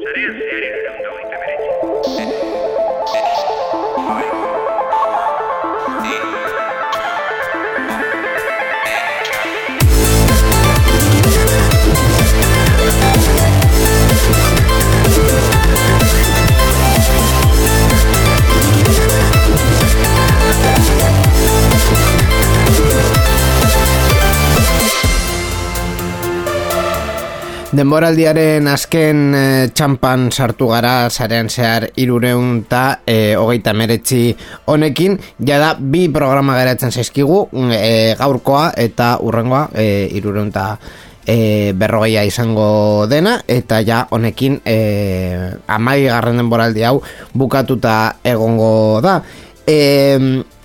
Seria, seria. Denboraldiaren azken e, txampan sartu gara zarean zehar irureun eta e, hogeita meretzi honekin. Jada bi programa geratzen zaizkigu e, gaurkoa eta urrengoa e, irureun eta e, berrogeia izango dena. Eta ja honekin e, amai garren denboraldi hau bukatuta egongo da. E,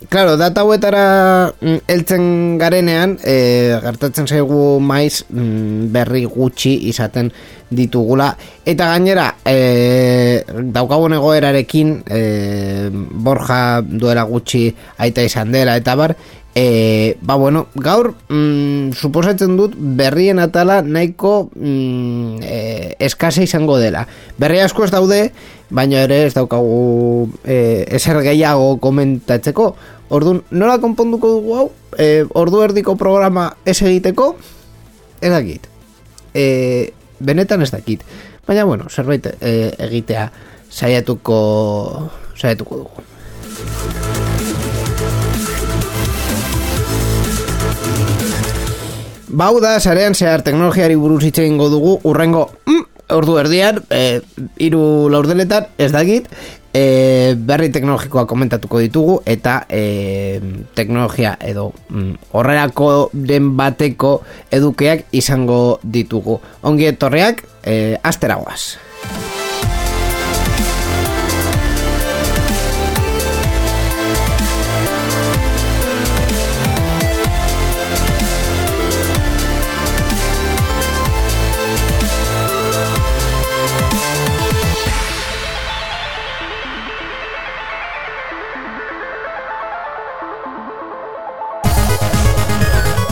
Claro, data huetara mm, eltzen garenean, e, gertatzen zaigu maiz mm, berri gutxi izaten ditugula. Eta gainera, e, daukagun egoerarekin, e, borja duela gutxi aita izan dela, eta bar, e, ba bueno, gaur, mm, suposatzen dut, berrien atala nahiko mm, e, eskase izango dela. Berri asko ez daude, baina ere ez daukagu e, eser gehiago komentatzeko. Orduan, nola konponduko dugu hau? E, ordu erdiko programa ez egiteko? Ez dakit. E, benetan ez dakit. Baina, bueno, zerbait e, egitea saiatuko, saiatuko dugu. Bau da, sarean zehar teknologiari buruz hitz egingo dugu, urrengo mm, ordu erdian, e, iru laurdeletan, ez dakit, e, berri teknologikoa komentatuko ditugu eta e, teknologia edo mm, horrelako den bateko edukeak izango ditugu. Ongi etorreak, e, asteragoaz.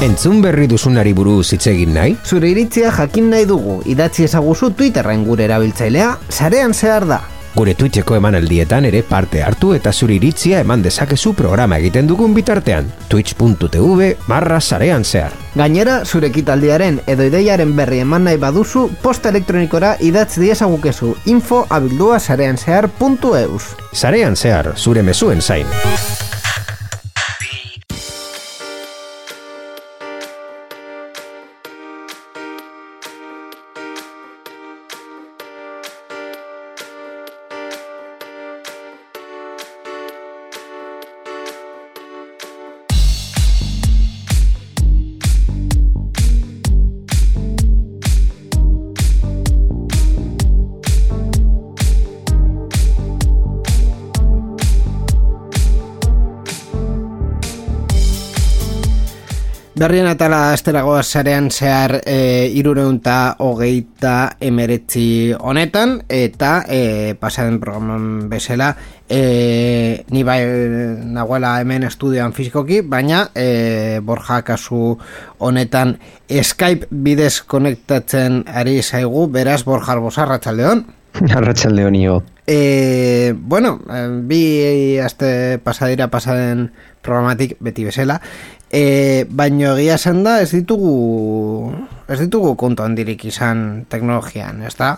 Entzun berri duzunari buruz hitz egin nahi? Zure iritzia jakin nahi dugu, idatzi ezaguzu Twitterren gure erabiltzailea, sarean zehar da. Gure Twitcheko emanaldietan ere parte hartu eta zure iritzia eman dezakezu programa egiten dugun bitartean. Twitch.tv barra sarean zehar. Gainera, zure kitaldiaren edo ideiaren berri eman nahi baduzu, posta elektronikora idatzi diesagukezu info abildua sarean zehar.eus. Sarean zehar, zure mezuen zain. Berrien atala esteragoa zarean zehar e, irureunta hogeita emeretzi honetan eta e, pasaden programan bezala e, ni bai nagoela hemen estudioan fizikoki baina e, borja kasu honetan Skype bidez konektatzen ari zaigu. Beraz borja arbosa arratsaldeon arratsaldeon io e, bueno, bi aste pasadira pasaden programatik beti bezala E, baino egia esan da ez ditugu ez ditugu kontu handirik izan teknologian, ez da?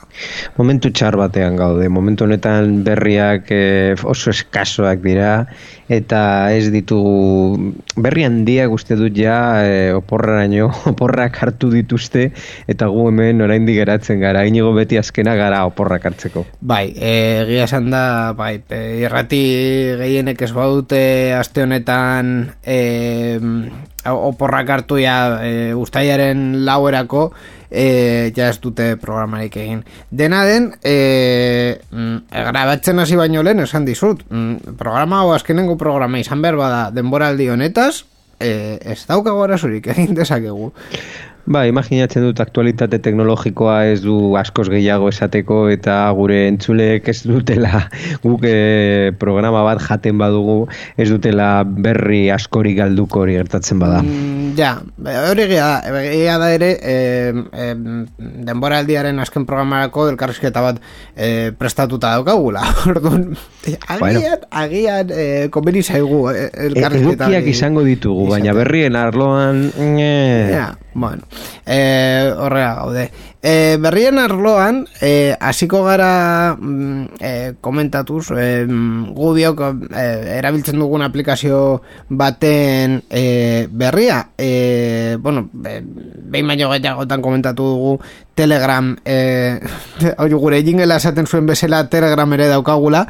Momentu txar batean gaude, momentu honetan berriak e, oso eskasoak dira eta ez ditugu berri handiak uste dut ja e, oporraino, oporrak hartu dituzte eta gu hemen oraindik geratzen gara, inigo beti azkena gara oporrak hartzeko. Bai, e, egia esan da, bai, irrati gehienek ez baute aste honetan e, oporrak hartu ja e, ustaiaren lauerako e, ja ez dute programarik egin. Dena den, e, mm, grabatzen hasi baino lehen esan dizut, mm, programa hau azkenengo programa izan behar bada denboraldi honetaz, e, ez daukago arazurik egin dezakegu. Ba, imaginatzen dut aktualitate teknologikoa ez du askoz gehiago esateko eta gure entzuleek ez dutela guk e, programa bat jaten badugu ez dutela berri askori galduko hori gertatzen bada. Mm, ja, hori gea da ere e, e, denbora aldiaren azken programarako elkarrizketa bat e, prestatuta daukagula. Orduan, agian, bueno. agian e, konbeni zaigu e, elkarrizketa. E, izango ditugu, baina berrien arloan... Ja, bueno, e, horrela gaude. E, berrien arloan, e, hasiko gara e, komentatuz, e, gu biok e, erabiltzen dugun aplikazio baten e, berria. E, bueno, be, behin baino gehiagotan komentatu dugu Telegram, e, gure jingela esaten zuen bezala Telegram ere daukagula,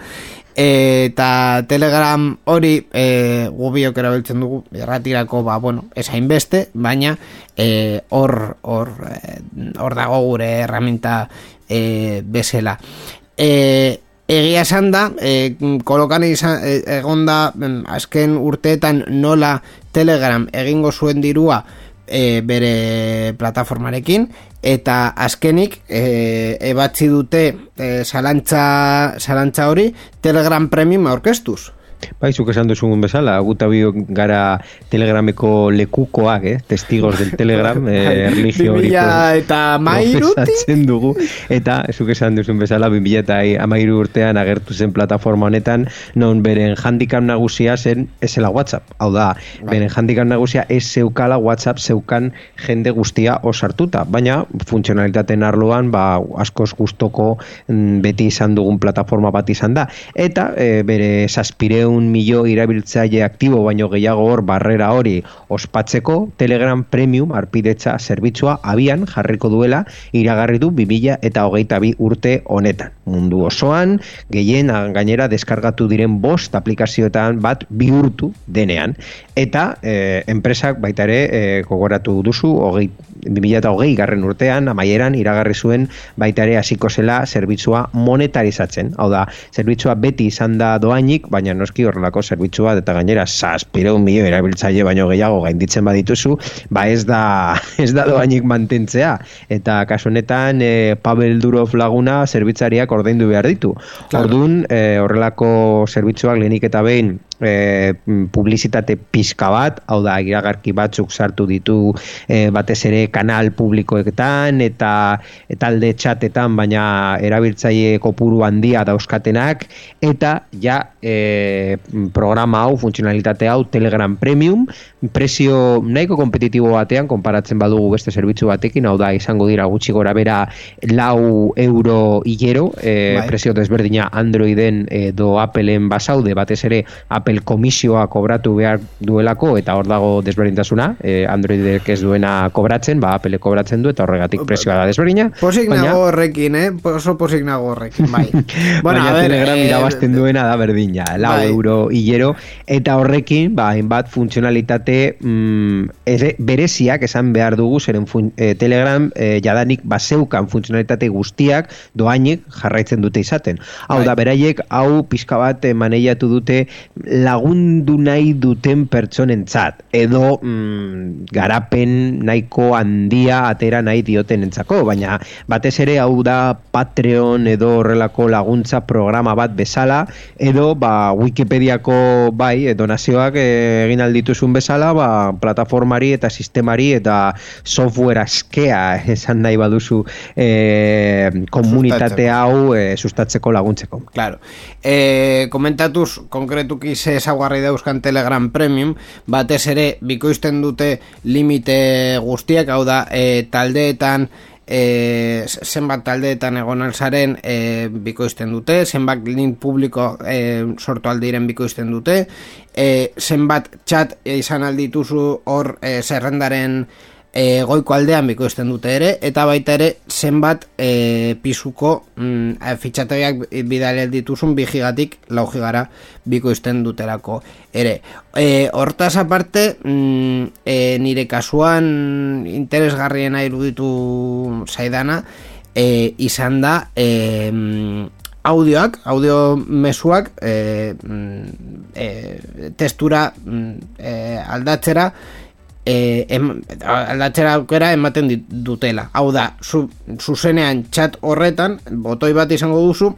eta telegram hori e, gubiok erabiltzen dugu erratirako ba, bueno, esain beste baina e, hor hor e, hor dago gure herramienta e, bezela e, egia esan da e, kolokan izan, e, egonda azken urteetan nola telegram egingo zuen dirua e, bere plataformarekin eta azkenik e, ebatzi dute e, salantza, hori Telegram Premium aurkeztuz. Bai, zuk esan duzun bezala, guta bio gara telegrameko lekukoak, eh? testigos del telegram, eh, religio hori. eta mairuti. dugu, eta zuk esan duzun bezala, bimila eta amairu urtean agertu zen plataforma honetan, non beren handikap nagusia zen esela WhatsApp. Hau da, bai. beren handikap nagusia ez zeukala WhatsApp zeukan jende guztia osartuta, baina funtzionalitaten arloan, ba, askoz gustoko mm, beti izan dugun plataforma bat izan da. Eta e, bere saspireun un milio irabiltzaile aktibo baino gehiago hor barrera hori ospatzeko Telegram Premium arpidetza zerbitzua abian jarriko duela iragarri du 2000 eta hogeita bi urte honetan. Mundu osoan, gehien gainera deskargatu diren bost aplikazioetan bat bihurtu denean. Eta eh, enpresak baita ere eh, kogoratu duzu, hogei, 2008 garren urtean, amaieran iragarri zuen baita ere hasiko zela zerbitzua monetarizatzen. Hau da, zerbitzua beti izan da doainik, baina noski horrelako zerbitzua eta gainera saspireun milio erabiltzaile baino gehiago gainditzen badituzu, ba ez da, ez da doainik mantentzea. Eta kasu honetan, e, Pavel Durov laguna zerbitzariak ordaindu behar ditu. Claro. Ordun, e, horrelako zerbitzuak lehenik eta behin e, publizitate pizka bat, hau da, iragarki batzuk sartu ditu e, batez ere kanal publikoetan eta talde txatetan, baina erabiltzaile kopuru handia dauzkatenak, eta ja e, programa hau, funtzionalitate hau, Telegram Premium, prezio nahiko kompetitibo batean, konparatzen badugu beste zerbitzu batekin, hau da, izango dira gutxi gora bera lau euro hilero, e, bai. prezio desberdina Androiden edo Appleen basaude, batez ere Apple komisioa kobratu behar duelako eta hor dago desberdintasuna e, Androidek ez duena kobratzen ba Apple kobratzen du eta horregatik prezioa da desberdina posik nago horrekin, eh? oso posik nago horrekin bai. bueno, baina ver, telegram eh, irabazten duena da berdina lau bai. euro hilero eta horrekin ba, hainbat funtzionalitate mm, ere, bereziak esan behar dugu zeren eh, telegram eh, jadanik baseukan funtzionalitate guztiak doainik jarraitzen dute izaten hau bai. da beraiek hau pizka bat maneiatu dute lagundu nahi duten pertsonentzat edo mm, garapen nahiko handia atera nahi dioten entzako, baina batez ere hau da Patreon edo horrelako laguntza programa bat bezala edo ba, Wikipediako bai, donazioak eh, egin aldituzun bezala ba, plataformari eta sistemari eta software askea esan nahi baduzu e, komunitate hau e, sustatzeko laguntzeko. Claro. E, komentatuz konkretuki ze ezagarri dauzkan Telegram Premium, batez ere bikoizten dute limite guztiak, hau da, e, taldeetan e, zenbat taldeetan egon alzaren e, bikoizten dute, zenbat link publiko e, sortu aldiren bikoizten dute, e, zenbat chat izan aldituzu hor e, zerrendaren e, goiko aldean bikoizten dute ere, eta baita ere zenbat e, pisuko mm, e, fitxategiak bidale dituzun bigigatik laugigara bikoizten duterako ere. E, hortaz aparte, mm, e, nire kasuan interesgarriena iruditu zaidana, e, izan da e, audioak, audio mesuak e, mm, e, testura e, aldatzera e, em, aldatzera aukera ematen dutela. Hau da, zu, zuzenean txat horretan, botoi bat izango duzu,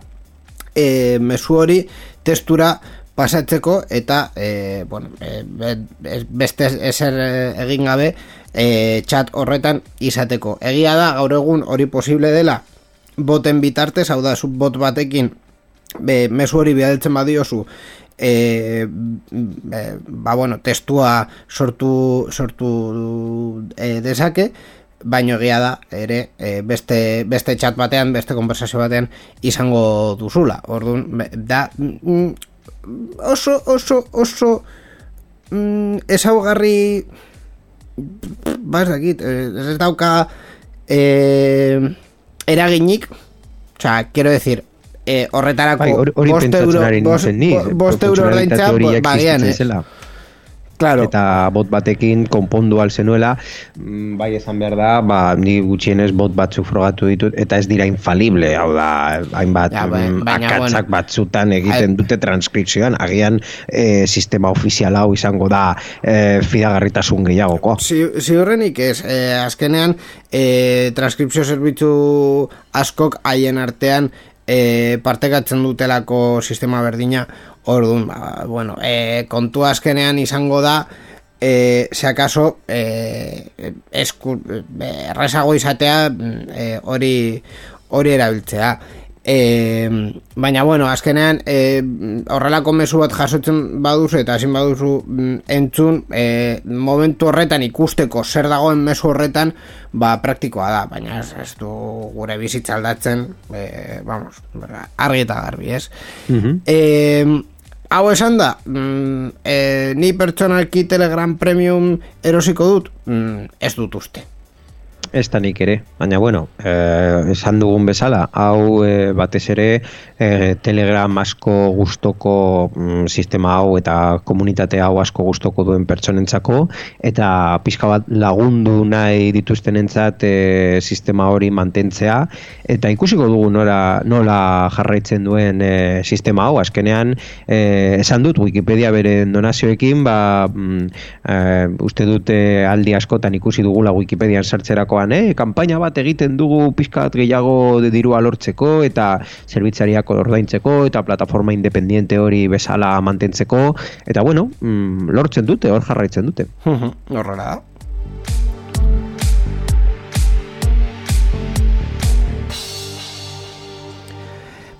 e, mesu hori testura pasatzeko eta e, bueno, e, beste eser egin gabe e, chat horretan izateko. Egia da, gaur egun hori posible dela boten bitartez, hau da, bot batekin be, mesu hori bidaltzen badiozu e, e, ba bueno, testua sortu, sortu e, dezake, baino egia da ere e, beste, beste chat batean, beste konversazio batean izango duzula. Orduan, da mm, oso, oso, oso mm, ezaugarri ba ez dakit, ez dauka eh, eraginik oza, quiero decir eh, horretarako bai, bost euro bost euro ordaintza bagian, eh? Claro. Eta bot batekin konpondu alzenuela, mm, bai esan behar da, ba, ni gutxienez bot batzuk frogatu ditut, eta ez dira infalible, hau da, hainbat ja, ba, akatzak bueno, batzutan egiten dute transkripzioan, agian e, sistema ofizial hau izango da e, fidagarritasun gehiagoko. Si, si horrenik ez, e, azkenean, e, transkripzio zerbitzu askok haien artean e, partekatzen dutelako sistema berdina orduan, ba, bueno, e, kontu azkenean izango da e, se acaso e, esku, e, errezago izatea e, hori hori erabiltzea E, baina bueno, azkenean e, horrelako mezu bat jasotzen baduzu eta ezin baduzu mm, entzun e, momentu horretan ikusteko zer dagoen mezu horretan ba praktikoa da, baina ez, ez du gure bizitza aldatzen e, vamos, argi eta garbi ez? Mm hau esan da mm, e, ni pertsonalki telegram premium erosiko dut? Mm, ez dut uste Ez da nik ere, baina bueno, eh, esan dugun bezala, hau eh, batez ere eh, Telegram asko gustoko mm, sistema hau eta komunitate hau asko gustoko duen pertsonentzako eta pixka bat lagundu nahi dituztenentzat eh, sistema hori mantentzea eta ikusiko dugu nola, nola jarraitzen duen eh, sistema hau, azkenean eh, esan dut Wikipedia bere donazioekin, ba, mm, eh, uste dute aldi askotan ikusi dugula Wikipedian sartzerako gaurkoan, eh? kanpaina bat egiten dugu pizkat gehiago de dirua lortzeko eta zerbitzariak ordaintzeko eta plataforma independiente hori bezala mantentzeko eta bueno, mm, lortzen dute, hor jarraitzen dute. Horrela.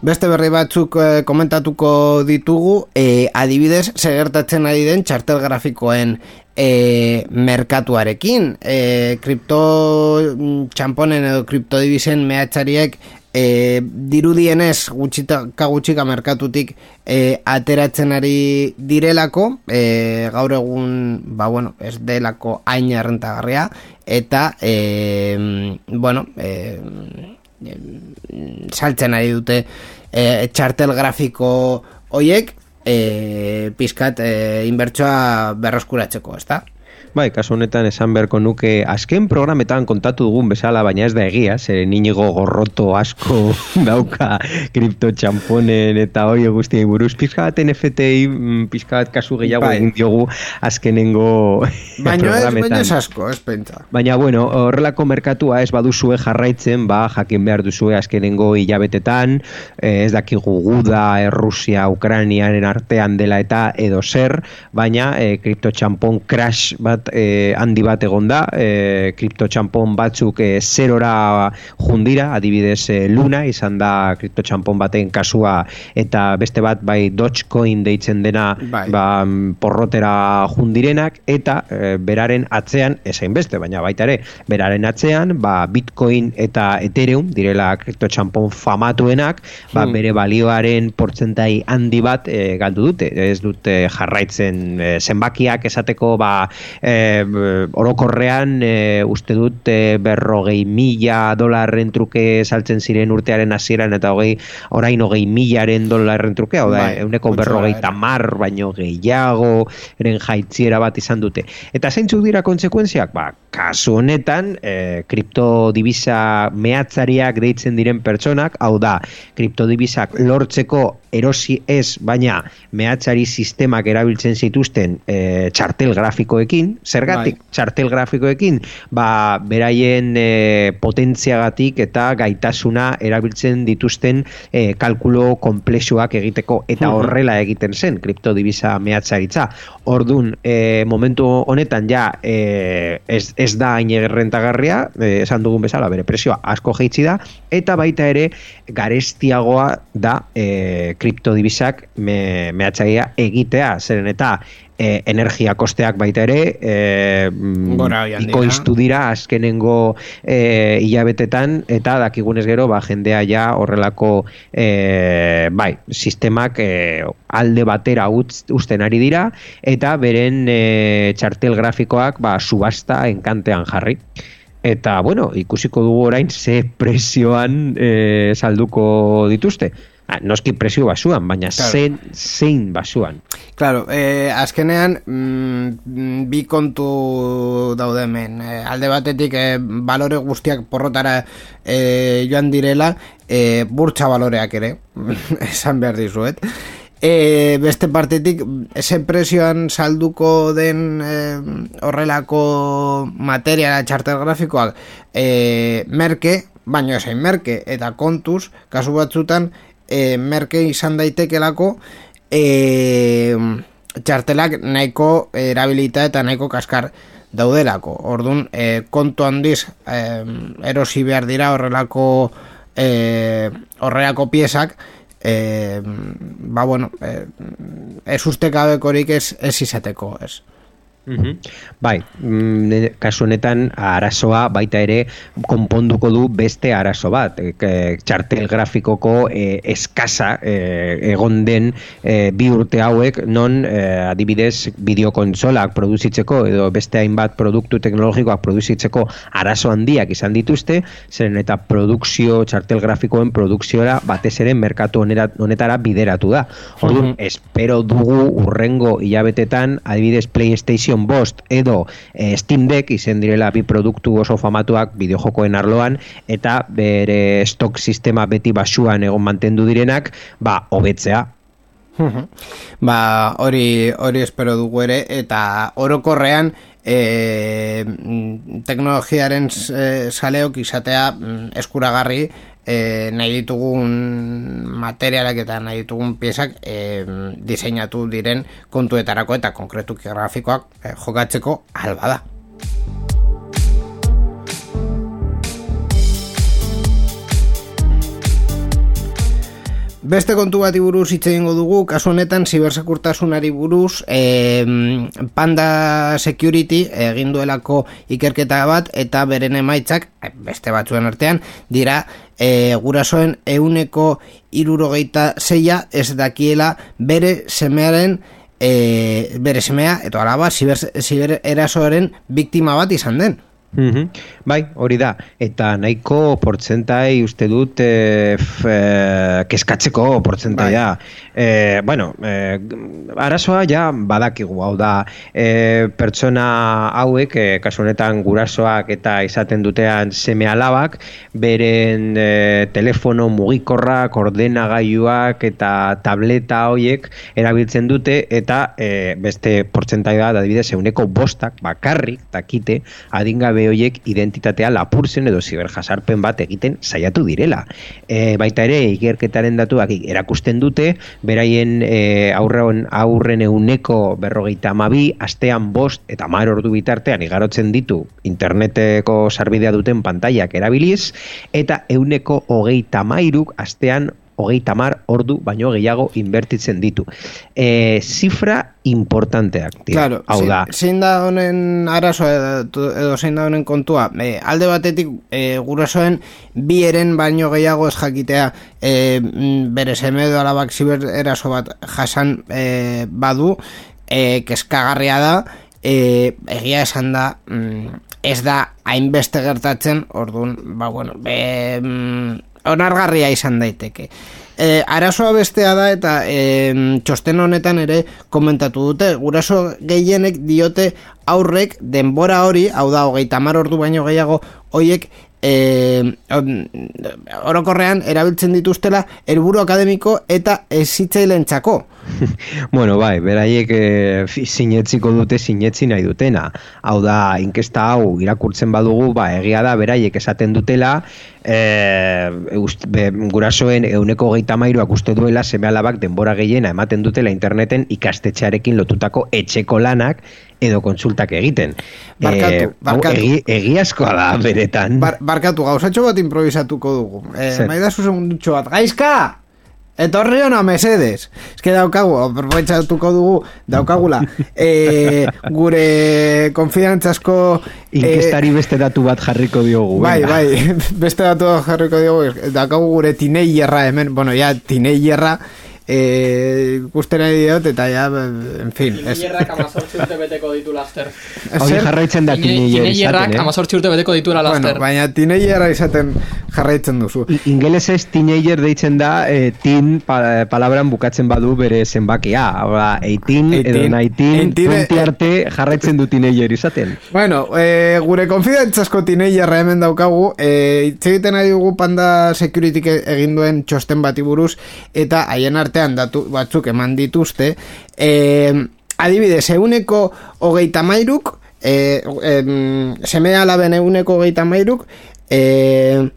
Beste berri batzuk eh, komentatuko ditugu, eh, adibidez, segertatzen ari den txartel grafikoen eh, merkatuarekin. Eh, kripto mm, txamponen edo kriptodibisen mehatxariek eh, dirudienez gutxika gutxika merkatutik eh, ateratzen ari direlako, eh, gaur egun, ba bueno, ez delako hain arrentagarria, eta, eh, bueno, eh, saltzen ari dute e, txartel grafiko hoiek e, pizkat e, inbertsoa berroskuratzeko, ezta? Bai, kasu honetan esan beharko nuke azken programetan kontatu dugun bezala, baina ez da egia, ze ninigo gorroto asko dauka kripto txamponen eta hori guztiai buruz. Pizkat NFTi, mm, pizkat kasu gehiago bai. egin diogu azkenengo baina programetan. Baina ez asko, ez pentsa. Baina bueno, horrelako merkatua ez baduzue jarraitzen, ba, jakin behar duzue azkenengo hilabetetan, eh, ez dakigu guda, Errusia, Ukrainiaren artean dela eta edo zer, baina e, kripto txampon crash bat e, handi bat egon da, e, kripto txampon batzuk e, zerora jundira, adibidez e, Luna, izan da kripto txampon baten kasua, eta beste bat bai Dogecoin deitzen dena bai. ba, porrotera jundirenak, eta e, beraren atzean, esain beste, baina baita ere, beraren atzean, ba, Bitcoin eta Ethereum, direla kripto txampon famatuenak, ba, hmm. bere balioaren portzentai handi bat e, galdu dute, ez dute jarraitzen e, zenbakiak esateko ba, e, orokorrean e, uste dut e, berrogei mila dolarren truke saltzen ziren urtearen hasieran eta hogei orain hogei milaren dolarren truke hau da, bai, euneko berrogei tamar baino gehiago eren jaitziera bat izan dute eta zeintzuk dira kontsekuentziak? ba, kasu honetan e, kriptodibisa mehatzariak deitzen diren pertsonak hau da, kriptodibisak lortzeko erosi ez, baina mehatzari sistemak erabiltzen zituzten e, txartel grafikoekin, zergatik bai. txartel grafikoekin, ba, beraien e, potentziagatik eta gaitasuna erabiltzen dituzten e, kalkulo komplexuak egiteko eta horrela egiten zen kriptodibisa mehatzaritza. Ordun e, momentu honetan ja e, ez, ez da hain rentagarria, e, esan dugun bezala bere presioa asko jeitsi da, eta baita ere garestiagoa da e, kriptodibisak me, mehatzaia egitea, zeren eta e, energia kosteak baita ere e, ikoiztu dira azkenengo e, hilabetetan eta dakigunez gero ba, jendea ja horrelako e, bai, sistemak e, alde batera utz, usten ari dira eta beren e, txartel grafikoak ba, subasta enkantean jarri. Eta bueno, ikusiko dugu orain ze presioan e, salduko dituzte noski presio basuan, baina claro. zein, zein basuan. Claro, eh, azkenean mm, bi kontu daude hemen. Eh, alde batetik eh, balore guztiak porrotara eh, joan direla, eh, burtsa baloreak ere, esan behar dizuet. E, beste partetik, ese presioan salduko den e, horrelako materiala txartel grafikoak e, merke, baino esain merke, eta kontuz, kasu batzutan, e, merke izan daitekelako e, txartelak nahiko erabilita eta nahiko kaskar daudelako. Orduan, e, kontu handiz e, erosi behar dira horrelako e, horrelako piezak e, ba bueno e, ez uste kabekorik ez, ez izateko ez. Mhm. Bai, mm, kasu honetan arazoa baita ere konponduko du beste arazo bat. E, txartel grafikoko e, eskasa e, egon den e, bi urte hauek non e, adibidez bideokontsolak produzitzeko edo beste hainbat produktu teknologikoak produzitzeko arazo handiak izan dituzte, zeren eta produkzio txartel grafikoen produkziora batez ere merkatu honetara bideratu da. Orduan, mhm. espero dugu urrengo hilabetetan adibidez PlayStation PlayStation Bost edo e, Steam Deck izen direla bi produktu oso famatuak bideojokoen arloan eta bere stock sistema beti basuan egon mantendu direnak, ba, hobetzea. ba, hori hori espero dugu ere eta orokorrean e, teknologiaren e, saleok izatea mm, eskuragarri e, nahi ditugun materialak eta nahi ditugun piezak e, diseinatu diren kontuetarako eta konkretu grafikoak e, jokatzeko alba da. Beste kontu bat buruz hitz egingo dugu, kasu honetan zibersekurtasunari buruz e, Panda Security egin duelako ikerketa bat eta beren emaitzak eh, beste batzuen artean dira e, gurasoen euneko irurogeita zeia ez dakiela bere semearen e, bere semea eta alaba ziber, ziber erasoaren biktima bat izan den. Mm Bai, hori da. Eta nahiko portzentai uste dut e, f, e, keskatzeko portzentaia. Bai. E, bueno, e, arazoa ja badakigu hau da. E, pertsona hauek, e, kasu honetan gurasoak eta izaten dutean seme alabak, beren e, telefono mugikorrak, ordenagailuak eta tableta hoiek erabiltzen dute eta e, beste portzentaia da, adibidez, euneko bostak, bakarrik, takite, adingabe hoiek identitatea lapurzen edo ziberjasarpen bat egiten saiatu direla. E, baita ere, ikerketaren datuak erakusten dute, beraien e, aurren, aurren euneko berrogeita amabi, astean bost eta mar ordu bitartean igarotzen ditu interneteko sarbidea duten pantaiak erabiliz, eta euneko hogeita mairuk astean hogeita mar ordu baino gehiago inbertitzen ditu. E, zifra importanteak, tira. Claro, hau da. Zein da honen arazo edo zein da honen kontua. E, alde batetik e, gurasoen bi eren baino gehiago ez jakitea e, bere seme edo alabak ziber eraso bat jasan e, badu, e, keskagarria da, e, egia esan da mm, ez da hainbeste gertatzen, orduan, ba bueno, be, mm, onargarria izan daiteke. E, arazoa bestea da eta e, txosten honetan ere komentatu dute, guraso gehienek diote aurrek denbora hori, hau da, hogeita mar ordu baino gehiago, hoiek e, orokorrean erabiltzen dituztela helburu akademiko eta ezitzailen txako. bueno, bai, beraiek e, sinetziko dute sinetzi nahi dutena. Hau da, inkesta hau irakurtzen badugu, ba, egia da, beraiek esaten dutela, e, be, gurasoen euneko geita mairuak uste duela seme alabak denbora gehiena ematen dutela interneten ikastetxearekin lotutako etxeko lanak edo kontsultak egiten. Barkatu, e, barkatu. Egi, egiazkoa da, beretan. Bar, barkatu, gauzatxo bat improvisatuko dugu. E, Maidazu segundutxo bat, gaizka! Etorri hona mesedes. Ez que daukagu, aprobetxatuko dugu, daukagula. E, gure konfidantzasko... Inkestari beste datu bat jarriko diogu. Bai, venga. bai, beste datu bat jarriko diogu. Daukagu gure tineilerra hemen, bueno, ya, tineilerra eh, ikusten nahi diot, eta ja, en fin. Tineierrak amazortzi urte beteko ditu laster. Hau jarraitzen da tineier izaten, eh? amazortzi urte beteko ditu laster. Bueno, baina tineiera izaten jarraitzen duzu. Ingeles ez tineier deitzen da, eh, tin pa, palabran bukatzen badu bere zenbakia. Hora, eitin, edo naitin, twenty arte jarraitzen du tineier izaten. Bueno, eh, gure konfidentzasko tineierra hemen daukagu, eh, egiten nahi dugu panda security egin duen txosten bati buruz, eta haien arte artean datu batzuk eman dituzte e, adibidez, euneko hogeita mairuk e, e, seme alaben euneko hogeita mairuk e,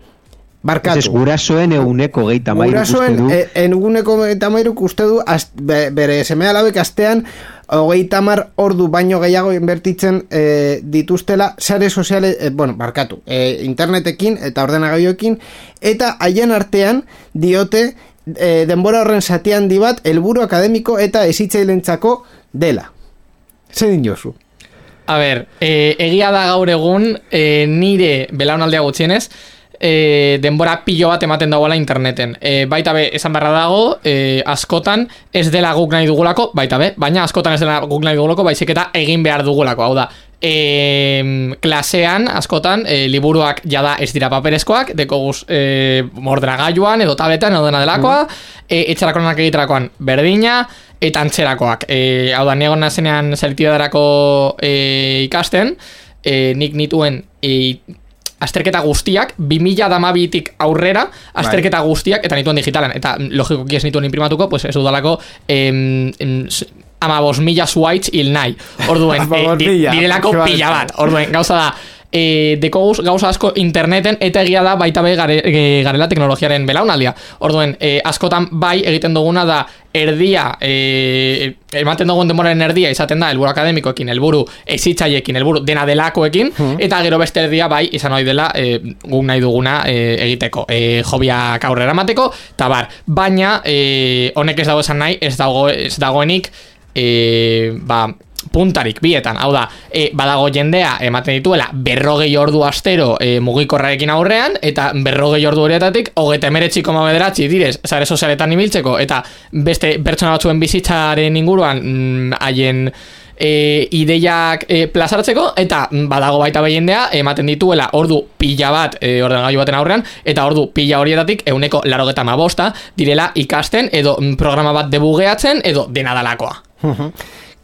Barkatu. Ez gurasoen eguneko geita mairuk gurasoen, uste du. E, eguneko geita mairuk uste du az, be, bere seme alabek astean hogeita mar ordu baino gehiago inbertitzen e, dituztela sare soziale, e, bueno, barkatu, e, internetekin eta ordenagailoekin eta haien artean diote e, denbora horren zatian di bat helburu akademiko eta ezitzailentzako dela. Zer jozu? A ber, e, egia da gaur egun e, nire belaunaldea gutxienez, e, denbora pilo bat ematen dagoela interneten. E, baita be, esan barra dago, e, askotan ez dela guk nahi dugulako, baita be, baina askotan ez dela guk nahi dugulako, baizik eta egin behar dugulako, hau da. E, klasean, askotan, e, liburuak jada ez dira paperezkoak, deko guz e, mordragailuan, edo tabletan, edo dena delakoa, e, etxerakonak egiterakoan berdina, eta antzerakoak. E, hau da, niegon nazenean zeltidarako e, ikasten, e, nik nituen e, azterketa guztiak, 2000 damabitik aurrera, azterketa guztiak, eta nituen digitalan, eta logikoki ez nituen imprimatuko, pues ez dudalako em, em, ama bos mila zuaitz hil nahi. Orduen, e, di, direlako pila bat. Orduen, gauza da, e, deko gauza asko interneten eta egia da baita be gare, e, garela teknologiaren belaunaldia. Orduen, e, askotan bai egiten duguna da erdia, e, ematen dugun denboraren erdia izaten da helburu akademikoekin, helburu ezitzaiekin, helburu dena delakoekin, hmm. eta gero beste erdia bai izan hori dela e, guk nahi duguna e, egiteko, e, jobiak aurrera mateko, eta bar, baina e, honek ez dago esan nahi, ez, dago, ez dagoenik e, ba, puntarik bietan, hau da, e, badago jendea ematen dituela berrogei ordu astero e, mugikorrarekin aurrean, eta berrogei ordu horietatik, hogeta emeretzi koma bederatzi direz, zare sozialetan ibiltzeko, eta beste pertsona batzuen bizitzaren inguruan mm, haien e, ideiak e, plazartzeko, eta badago baita jendea ematen dituela ordu pila bat e, ordenagailu baten aurrean, eta ordu pila horietatik euneko larogeta mabosta direla ikasten, edo mm, programa bat debugeatzen, edo denadalakoa.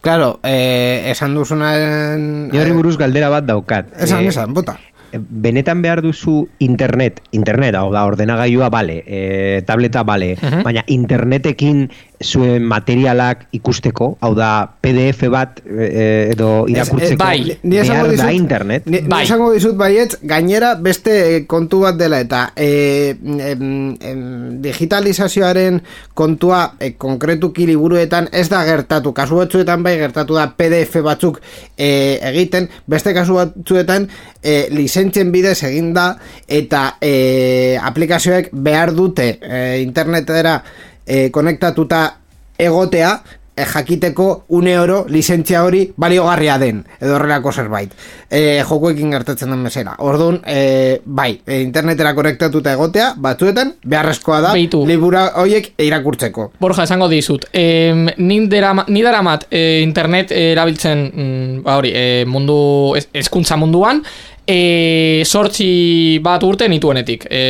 Claro, eh, esan duzunaren... Jorri buruz galdera bat daukat. Esan, Eh, esan, bota. Benetan behar duzu internet, internet, hau da, ordenagailua bale, e, tableta bale, Mhm. baina internetekin zuen materialak ikusteko, hau da, PDF bat e, edo irakurtzeko, bai. Ni esango behar da internet. Ni, ni Bai. esango dizut baietz, gainera beste kontu bat dela eta e, em, em, digitalizazioaren kontua e, konkretuki liburuetan ez da gertatu, kasu batzuetan bai gertatu da PDF batzuk e, egiten, beste kasu batzuetan e, lizentzien bidez egin da eta e, aplikazioek behar dute e, internetera e, konektatuta egotea e, jakiteko une oro lizentzia hori baliogarria den edo horrelako zerbait e, jokoekin gertatzen den bezala orduan e, bai, e, internetera konektatuta egotea batzuetan beharrezkoa da Beitu. libura horiek irakurtzeko Borja, esango dizut. E, ni, daramat e, internet erabiltzen mm, ba hori, e, mundu, ez- hezkuntza munduan, e, sortzi bat urte nituenetik. E,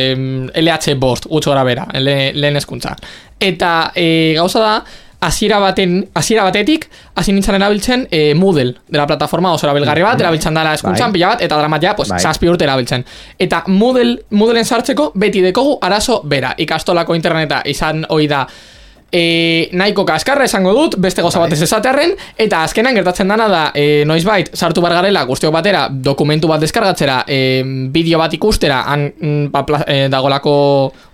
LH bost, gutxo gara bera, le, lehen hezkuntza. Eta e, gauza da, hasiera baten hasiera batetik hasi nintzen erabiltzen e, Moodle dela plataforma oso erabilgarri bat, erabiltzen dela eskuntzan Bai. pila bat, eta dramat ja, pues, Bai. zazpi urte erabiltzen. Eta Moodle, Moodleen sartzeko beti dekogu arazo bera. Ikastolako interneta izan ohi da e, nahiko kaskarra esango dut, beste goza batez esatearren, eta azkenan gertatzen dana da, e, noizbait, sartu bar garela, guztiok batera, dokumentu bat deskargatzera, e, bideo bat ikustera, han mm, ba, pla- e, dagolako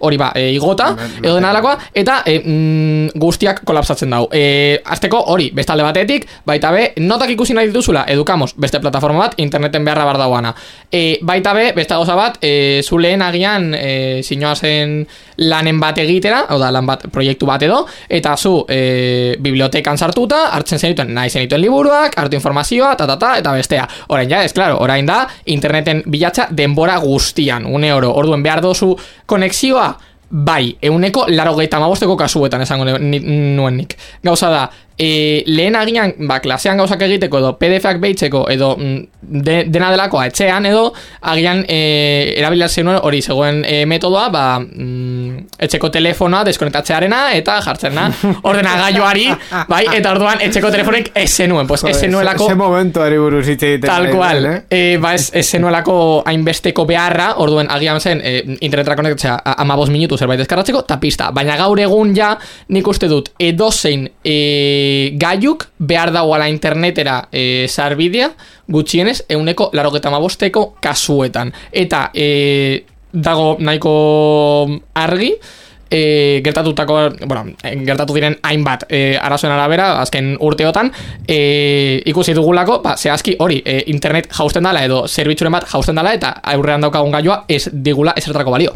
hori ba, e, igota, edo dena delakoa, eta e, mm, guztiak kolapsatzen dau. E, azteko hori, bestalde batetik, baita be, notak ikusi nahi dituzula, edukamos, beste plataforma bat, interneten beharra bar dauana. E, baita be, beste gauza bat, e, zu lehen agian e, zen lanen bat egitera, hau da, lan bat, proiektu bat edo, eta zu e, bibliotekan sartuta, hartzen zenituen nahi zenituen liburuak, hartu informazioa, ta, ta, ta, eta bestea. Orain ja, ez, claro, orain da, interneten bilatza denbora guztian, une oro, orduen behar dozu konexioa, bai, euneko laro gehieta kasuetan esango nuen nik. Gauza da, e, lehen agian, ba, klasean gauzak egiteko edo PDF-ak behitzeko edo mm, de, dena delakoa etxean edo agian e, erabila zenuen hori zegoen e, metodoa ba, mm, etxeko telefonoa deskonektatzearena eta jartzena ordenagailuari bai, eta orduan etxeko telefonek ez zenuen, pues ez zenuelako Ese momento ari buruz hitz. Tal cual. Eh? ba, ez, ez zenuelako hainbesteko beharra, orduen agian zen eh, internetera konektatzea amabos minutu zerbait deskarratzeko, eta pista. Baina gaur egun ja, nik uste dut, edozein gaiuk behar dagoala internetera eh, sarbidea, gutxienez, euneko larogeta amabosteko kasuetan. Eta eh, dago nahiko argi, e, gertatutako, bueno, gertatu diren hainbat e, arazoen arabera, azken urteotan, e, ikusi dugulako, ba, zehazki hori, e, internet jausten dela edo zerbitzuren bat jausten dela eta aurrean daukagun gailua ez digula ezertarako balio.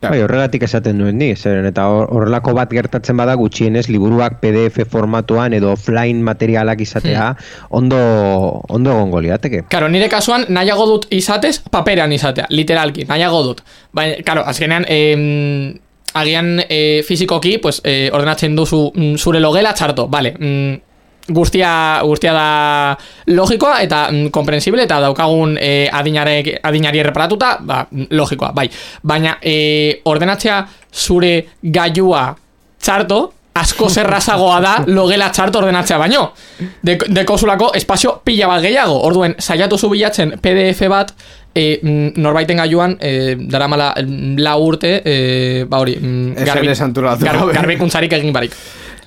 Bai, horregatik esaten duen ni, zeren eta hor- horrelako bat gertatzen bada gutxienez liburuak PDF formatuan edo offline materialak izatea ondo ondo egongo lirateke. Karo, nire kasuan nahiago dut izatez, paperean izatea, literalki, nahiago dut. Baina, karo, azkenean, em, agian e, fizikoki, pues, e, ordenatzen duzu mm, zure logela txarto, vale, mm, guztia, guztia da logikoa eta mm, komprensible eta daukagun e, adinare, adinari erreparatuta, ba, mm, logikoa, bai. Baina e, ordenatzea zure gailua txarto, asko zerrazagoa da logela txarto ordenatzea baino. De, dekozulako espazio pila bat gehiago. Orduen, saiatu zu bilatzen PDF bat, e, mm, norbaiten gailuan, e, daramala mm, lau urte, e, ba hori, santuratu gabe. garbikuntzarik egin barik.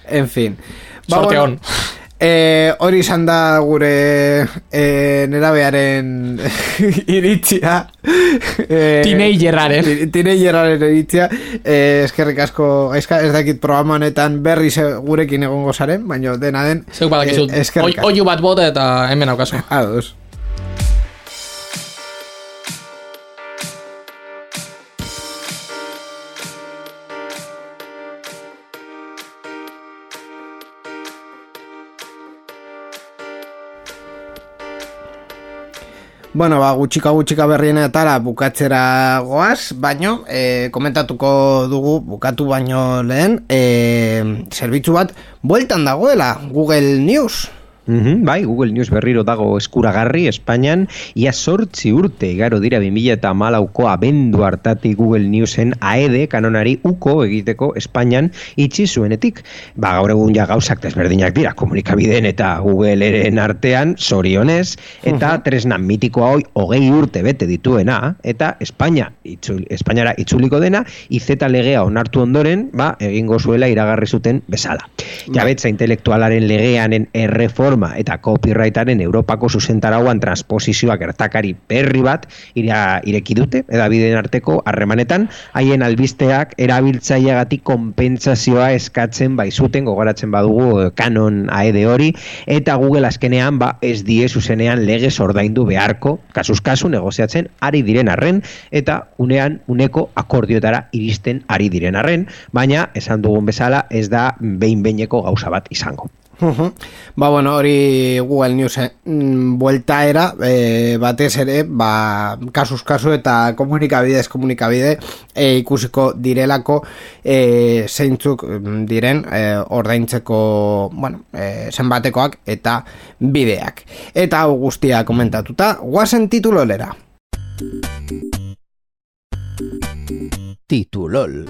En fin. Sorte on. Eh, hori izan da gure eh, nerabearen iritzia. Eh, Teenagerraren. ti- Teenagerraren iritzia. Eh, eskerrik asko, gaizka, ez dakit programa honetan berriz eh, gurekin egongo zaren, baina dena den. Zeuk badakizut, eh, asko. oiu bat bota eta hemen aukazu. Ados. Bueno, ba, gutxika gutxika berrienetara bukatzera goaz, baino, e, komentatuko dugu, bukatu baino lehen, e, zerbitzu bat, bueltan dagoela, Google News. Mhm, bai, Google News berriro dago eskuragarri Espainian, ia sortzi urte igaro dira 2000 eta malauko abendu hartatik Google Newsen AED kanonari uko egiteko Espainian itxi zuenetik. Ba, gaur egun ja gauzak desberdinak dira, komunikabideen eta Google eren artean, zorionez, eta tresna mitikoa hoi hogei urte bete dituena, eta Espainia, itzul, Espainiara itzuliko dena, izeta legea onartu ondoren, ba, egingo zuela iragarri zuten bezala. Jabetza intelektualaren legeanen erreforma eta copyrightaren Europako zuzentarauan transposizioa gertakari berri bat ira, ireki dute, edabideen arteko harremanetan, haien albisteak erabiltzaileagatik konpentsazioa eskatzen baizuten gogoratzen badugu eh, kanon aede hori, eta Google azkenean ba ez die zuzenean legez ordaindu beharko, kasuz kasu negoziatzen ari diren arren, eta unean uneko akordioetara iristen ari diren arren, baina esan dugun bezala ez da behin-behineko gauza bat izango. Ujú. Ba, bueno, hori Google News mm, bueltaera e, batez ere, ba, kasuz kasu eta komunikabidez komunikabide e, ikusiko direlako e, zeintzuk mm, diren e, ordaintzeko, bueno, e, zenbatekoak eta bideak. Eta hau guztia komentatuta, guazen titulolera. Titulol.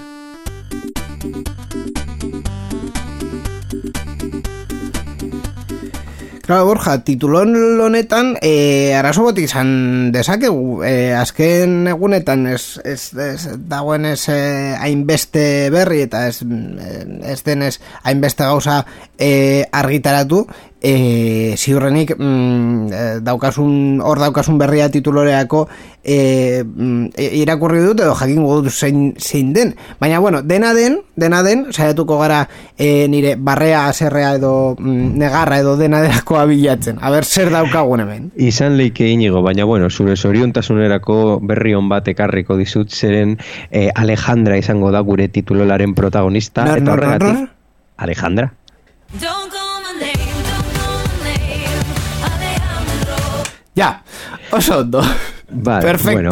Claro, Borja, titulon honetan e, arazo bat izan dezakegu. E, azken egunetan ez, ez, ez dagoen ez e, hainbeste berri eta ez, ez denez hainbeste gauza e, argitaratu e, ziurrenik mm, e, daukasun, hor daukasun berria tituloreako e, mm, e, irakurri dut edo jakin dut zein, zein den. Baina, bueno, dena den, dena den, saiatuko gara e, nire barrea, aserrea edo mm, negarra edo dena derakoa bilatzen. A ber, zer daukagun hemen. Izan leike inigo, baina bueno, zure zoriontasunerako berri on bat ekarriko dizut zeren eh, Alejandra izango da gure titulolaren protagonista. Nor, eta nor, nor, horregatik- nor? Alejandra. Don't Ja, oso ondo. Vale, Perfecto. bueno.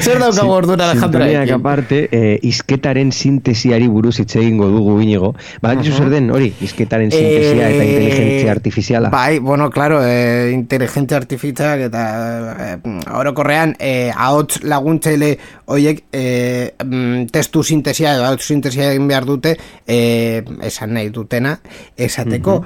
Zer daukagu orduan Alejandra Sintoniak aparte, eh, izketaren sintesiari buruz hitz egingo dugu inigo. Badakizu zer den, hori, izketaren sintesia eta inteligentzia artifiziala. Eh, Bai, bueno, claro, eh, inteligentzia artifizialak eta eh, orokorrean eh, ahots laguntzaile hoiek eh, mm, testu sintesia edo ahots sintesia egin behar dute eh, esan nahi dutena esateko.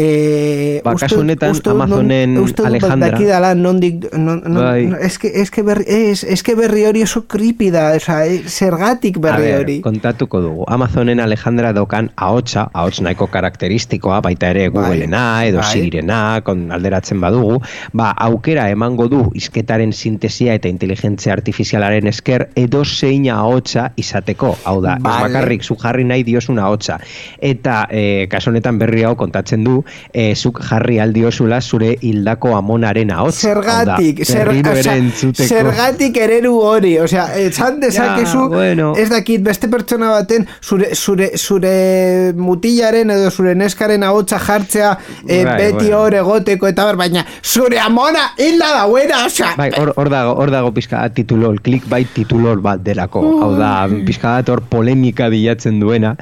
Eh, Ba, kasu honetan, non- Amazonen uste Alejandra. dakidala nondik, non, non, Bai. no, es, que, es, que berri, es, es que berri hori oso creepy da, o sea, eh, zergatik berri ber, hori. kontatuko dugu. Amazonen Alejandra dokan ahotsa, ahots nahiko karakteristikoa, baita ere Bai. Googlena edo Bai. Sirena, kon alderatzen badugu, ba, aukera emango du izketaren sintesia eta inteligentzia artifizialaren esker edo zein ahotsa izateko. Hau da, ez bakarrik zu jarri nahi diozun ahotsa. Eta e, kasu honetan berri hau kontatzen du, e, zuk jarri aldiozula zure hildako amonaren. Zergatik, Hau da, zer, zergatik ereru hori, osea, esan dezakezu, bueno. ez dakit beste pertsona baten zure, zure, zure mutilaren edo zure neskaren ahotsa jartzea eh, Bai, beti bueno. hor egoteko eta ber, baina zure amona hilda da buena, osea, Bai, hor, hor dago, hor dago pizka titulol, clickbait titulol bat delako. Hau da, pizka bat hor polemika bilatzen duena.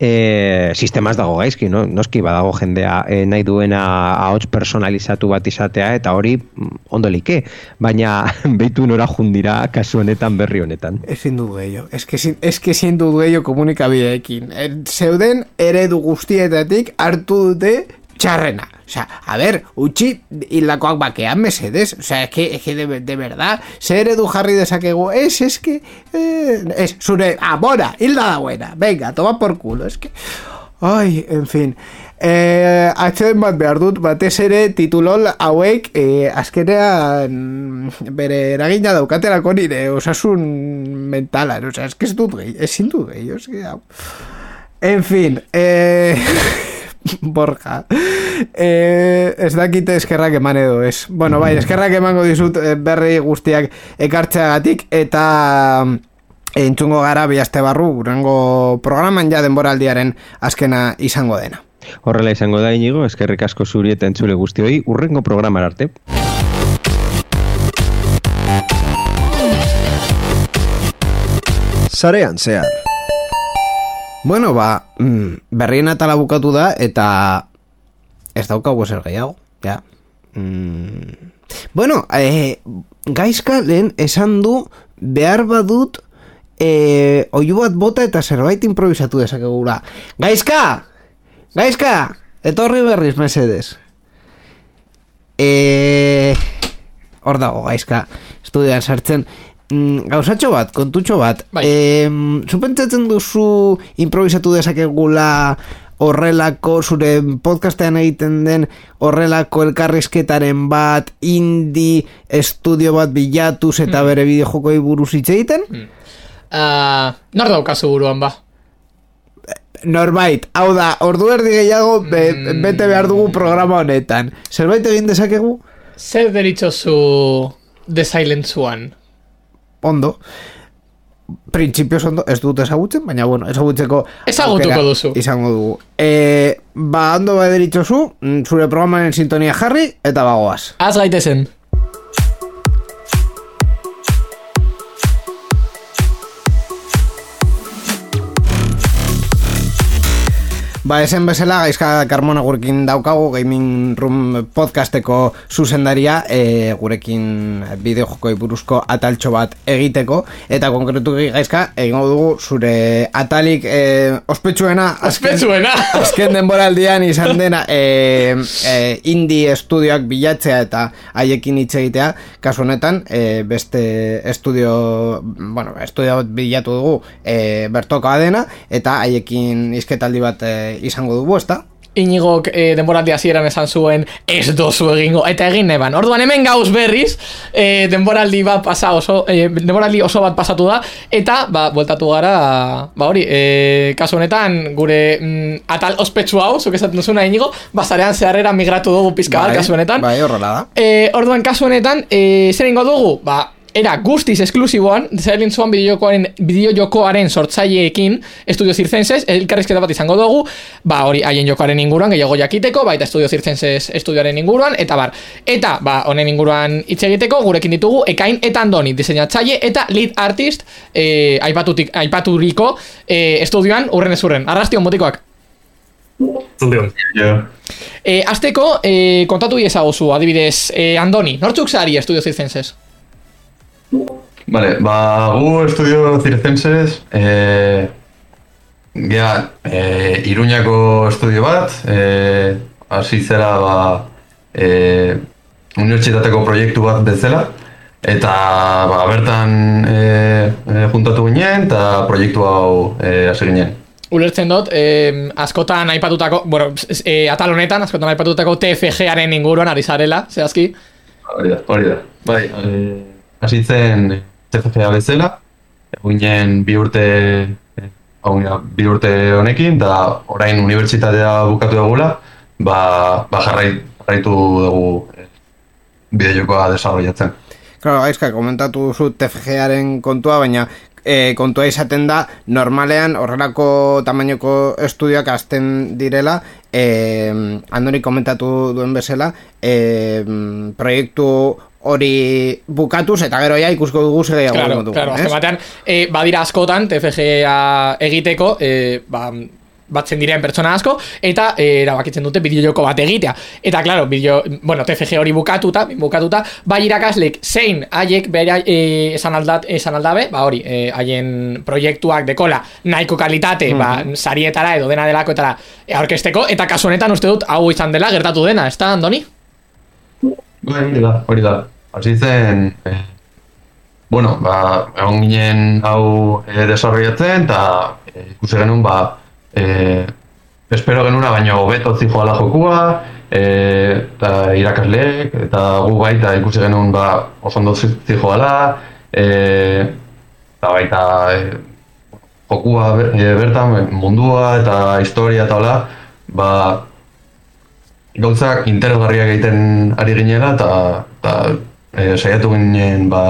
E, sistemaz dago gaizki, no? noski badago jendea e, nahi duena ahots personalizatu bat izatea eta hori mm, ondo like, baina behitu nora jundira kasu honetan berri honetan. Ezin du gehiago, que, ezin- du gehiago komunikabideekin. E, zeuden eredu guztietatik hartu dute txarrena. Osea, a ber, utxi hildakoak bakean mesedez. Osea, es que, es que de, de verdad, zer eredu jarri dezakegu, es, es que, eh, es, zure, amora, hilda da buena, venga, toma por culo, es que... Ai, en fin. Eh, atxeden bat behar dut, batez ere titulol hauek eh, azkenean bere eragina daukatelako nire osasun mentala, osea, es que ez dut gehi, ezin dut gehi, que, hau. En fin, eh, Borja, eh, ez dakite eskerrak eman edo ez. Bueno, bai, eskerrak emango dizut eh, berri guztiak ekartzeagatik eta eh, entzungo gara bihazte barru, gurengo programan ja denboraldiaren azkena izango dena. Horrela izango da inigo, eskerrik asko zuri eta entzule guztioi, urrengo programar arte. Sarean zehar. Bueno, ba, mm, berrien atala bukatu da, eta ez daukagu zer gehiago, ja. Mm. Bueno, eh, gaizka lehen esan du behar badut eh, oiu bat bota eta zerbait improvisatu dezakegula. Gaizka! Gaizka! Etorri berriz, mesedes. Eh, hor dago, gaizka, estudian sartzen. Mm, gauzatxo bat, kontutxo bat. Bai. Eh, Zupentzatzen duzu improvisatu dezakegula horrelako zure podcastean egiten den horrelako elkarrizketaren bat indie estudio bat bilatuz eta bere bideojokoi buruz hitz egiten? Uh, nor daukazu buruan ba? Norbait, hau da, ordu erdi gehiago be, bete behar dugu programa honetan. Zerbait egin dezakegu? Zer deritzozu The Silent One? Ondo. Printzipioz ondo, ez dut ezagutzen, baina bueno, ezagutzeko Ezagutuko aukera duzu. Izango dugu. E, ba, ondo mm, zure programaren sintonia jarri, eta bagoaz. Az gaitezen. Ba, esen bezala, gaizka Carmona gurekin daukagu, Gaming Room podcasteko zuzendaria, e, gurekin bideojokoi buruzko ataltxo bat egiteko, eta konkretuki gaizka, egingo dugu zure atalik e, ospetsuena, azken- Ospetsuena! azken denboraldian izan dena e, e, indie estudioak bilatzea eta haiekin hitz egitea, kasu honetan, e, beste estudio, bueno, estudio bat bilatu dugu e, bertoka dena, eta haiekin izketaldi bat e, izango dugu, ezta? Inigok e, denboraldi hasieran esan zuen ez dozu egingo, eta egin neban. Orduan hemen gauz berriz, e, denboraldi bat pasa oso, e, denboraldi oso bat pasatu da, eta, ba, bueltatu gara, ba hori, e, kasu honetan, gure mm, atal ospetsu hau, zuk esaten duzuna inigo, basarean zeharrera migratu dugu pizka bat, kasu honetan. Bai, horrela da. E, orduan, kasu honetan, e, zer ingo dugu? Ba, era guztiz esklusiboan, zailen zuan bideojokoaren, bideojokoaren sortzaileekin, Estudio Circenses, elkarrizketa bat izango dugu, ba, hori haien jokoaren inguruan, gehiago jakiteko, baita Estudio Circenses estudioaren inguruan, eta bar. Eta, ba, honen inguruan hitz egiteko, gurekin ditugu, Ekain eta Andoni, diseinatzaile eta lead artist, e, aipatutik, aipaturiko, e, estudioan, urren ez urren. Arrastion, motikoak. Zaldion. Jo. E, azteko, e, kontatu iezagozu, adibidez, e, Andoni, nortzuk zari Estudio Circenses? Vale, ba, gu estudio circenses, eh, gea, eh, Iruñako estudio bat, eh, hasi zera, ba, eh, unibertsitateko proiektu bat bezala, eta ba, bertan eh, eh, juntatu ginen, eta proiektu hau eh, hasi ginen. Ulertzen dut, eh, askotan aipatutako, bueno, eh, atal honetan, askotan aipatutako TFG-aren inguruan ari zarela, zehazki. Hori da, hori da. Bai, eh, hasi zen TFGA bezala, eginen bi urte bi urte honekin, eta orain unibertsitatea bukatu dugula, ba, ba jarrai, jarraitu dugu eh, bideojokoa desarrollatzen. Claro, gaizka, komentatu duzu TFG-aren kontua, baina e, kontua izaten da, normalean horrelako tamainoko estudioak azten direla, e, andoni komentatu duen bezala, e, proiektu hori bukatuz, eta gero ja ikusko dugu zer gehiago Claro, dugun, claro, azken batean, eh, badira askotan TFG-a egiteko, eh, ba, batzen diren pertsona asko, eta eh, erabakitzen dute bideojoko bat egitea. Eta, claro, bideo, bueno, TFG hori bukatuta, bukatuta, bai irakaslek zein haiek bera eh, esan, aldat, esan aldabe, ba hori, eh, haien proiektuak dekola nahiko kalitate, ba, sarietara edo dena delakoetara aurkesteko, eta kasu honetan uste dut hau izan dela gertatu dena, ez da, Andoni? Bai, hori da, hori da. Hasi zen, eh, bueno, ba, egon ginen hau eh, desarrollatzen, eta eh, ikusi genuen, ba, eh, espero genuna, baina hobeto zijoala jokua, eh, eta irakasleek, eta gu baita ikusi genuen, ba, oso ondo zi- zijoala, eh, eta baita eh, jokua eh, bertan, mundua eta historia eta hola, ba, gauzak interesgarriak egiten ari ginela eta eta e, saiatu ginen ba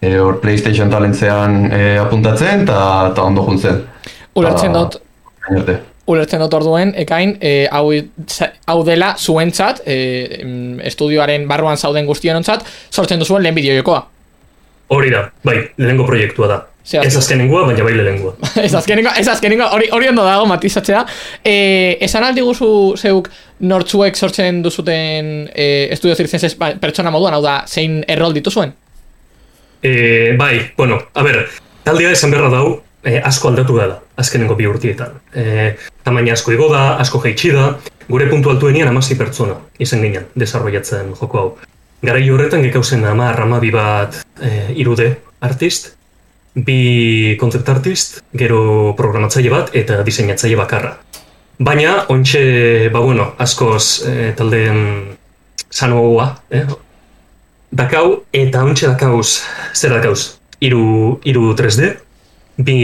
e, hor PlayStation talentzean e, apuntatzen eta ondo juntzen. Ulertzen dut, ulertzen dut orduen, ekain, e, hau, hau dela zuentzat, e, estudioaren barruan zauden guztionontzat, sortzen duzuen lehen bideojokoa. Hori da, bai, lehenengo proiektua da. Zehaztu. Ez azkenengoa, baina bai lehenengoa. ez azkenengo, ez azkenengo, hori, hori ondo dago matizatzea. E, esan aldi guzu zeuk nortzuek sortzen duzuten e, estudio zirzenses ba, pertsona moduan, hau da, zein errol dituzuen? E, bai, bueno, a ber, taldea esan beharra dau, e, asko aldatu dela, azkenengo bi urtietan. E, tamaina asko igo da, asko jaitsi da, gure puntu altuenian amasi pertsona izan ginen, desarrollatzen joko hau. Garai horretan gekauzen ama ramabi bat e, irude artist, bi concept artist, gero programatzaile bat eta diseinatzaile bakarra. Baina, ontxe, ba bueno, askoz e, taldeen sanoa, eh? Dakau, eta ontxe dakauz, zer dakauz, iru, iru 3D, bi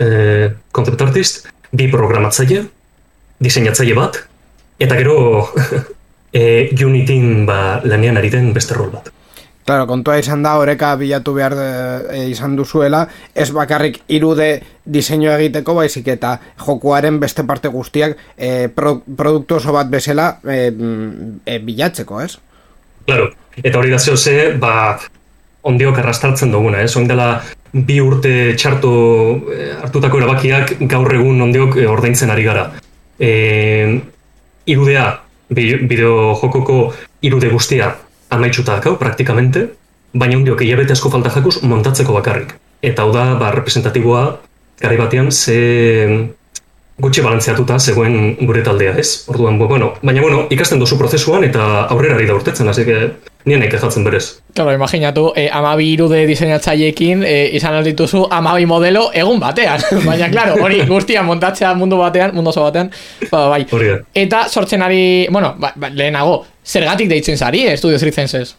eh, concept artist, bi programatzaile, diseinatzaile bat, eta gero eh, Unityn ba, lanean ari den beste rol bat. Claro, kontua izan da, oreka bilatu behar e, izan duzuela, ez bakarrik irude diseinu egiteko, baizik eta jokuaren beste parte guztiak e, pro, produktu oso bat bezala e, e, bilatzeko, ez? Claro, eta hori da zehose, ba, ondiok arrastartzen duguna, ez? Oin dela bi urte txarto eh, hartutako erabakiak gaur egun ondiok eh, ordaintzen ari gara. e, irudea, bi- bideo jokoko irude guztia amaitxuta dakau, praktikamente, baina hundiok hilabete asko falta jakuz montatzeko bakarrik. Eta hau da, ba, representatiboa, garai batean, ze gutxi balantzeatuta zegoen gure taldea, ez? Orduan, bueno, baina bueno, ikasten dozu prozesuan eta aurrera ari da urtetzen, hasi que nien jatzen berez. Claro, imaginatu, eh, amabi irude diseinatzaileekin eh, izan aldituzu amabi modelo egun batean. Baina, claro, hori guztia montatzea mundu batean, mundu oso batean, ba, bai. Hori da. Eta sortzen ari, bueno, ba, ba, lehenago, zergatik deitzen zari, eh, Estudio Circenses?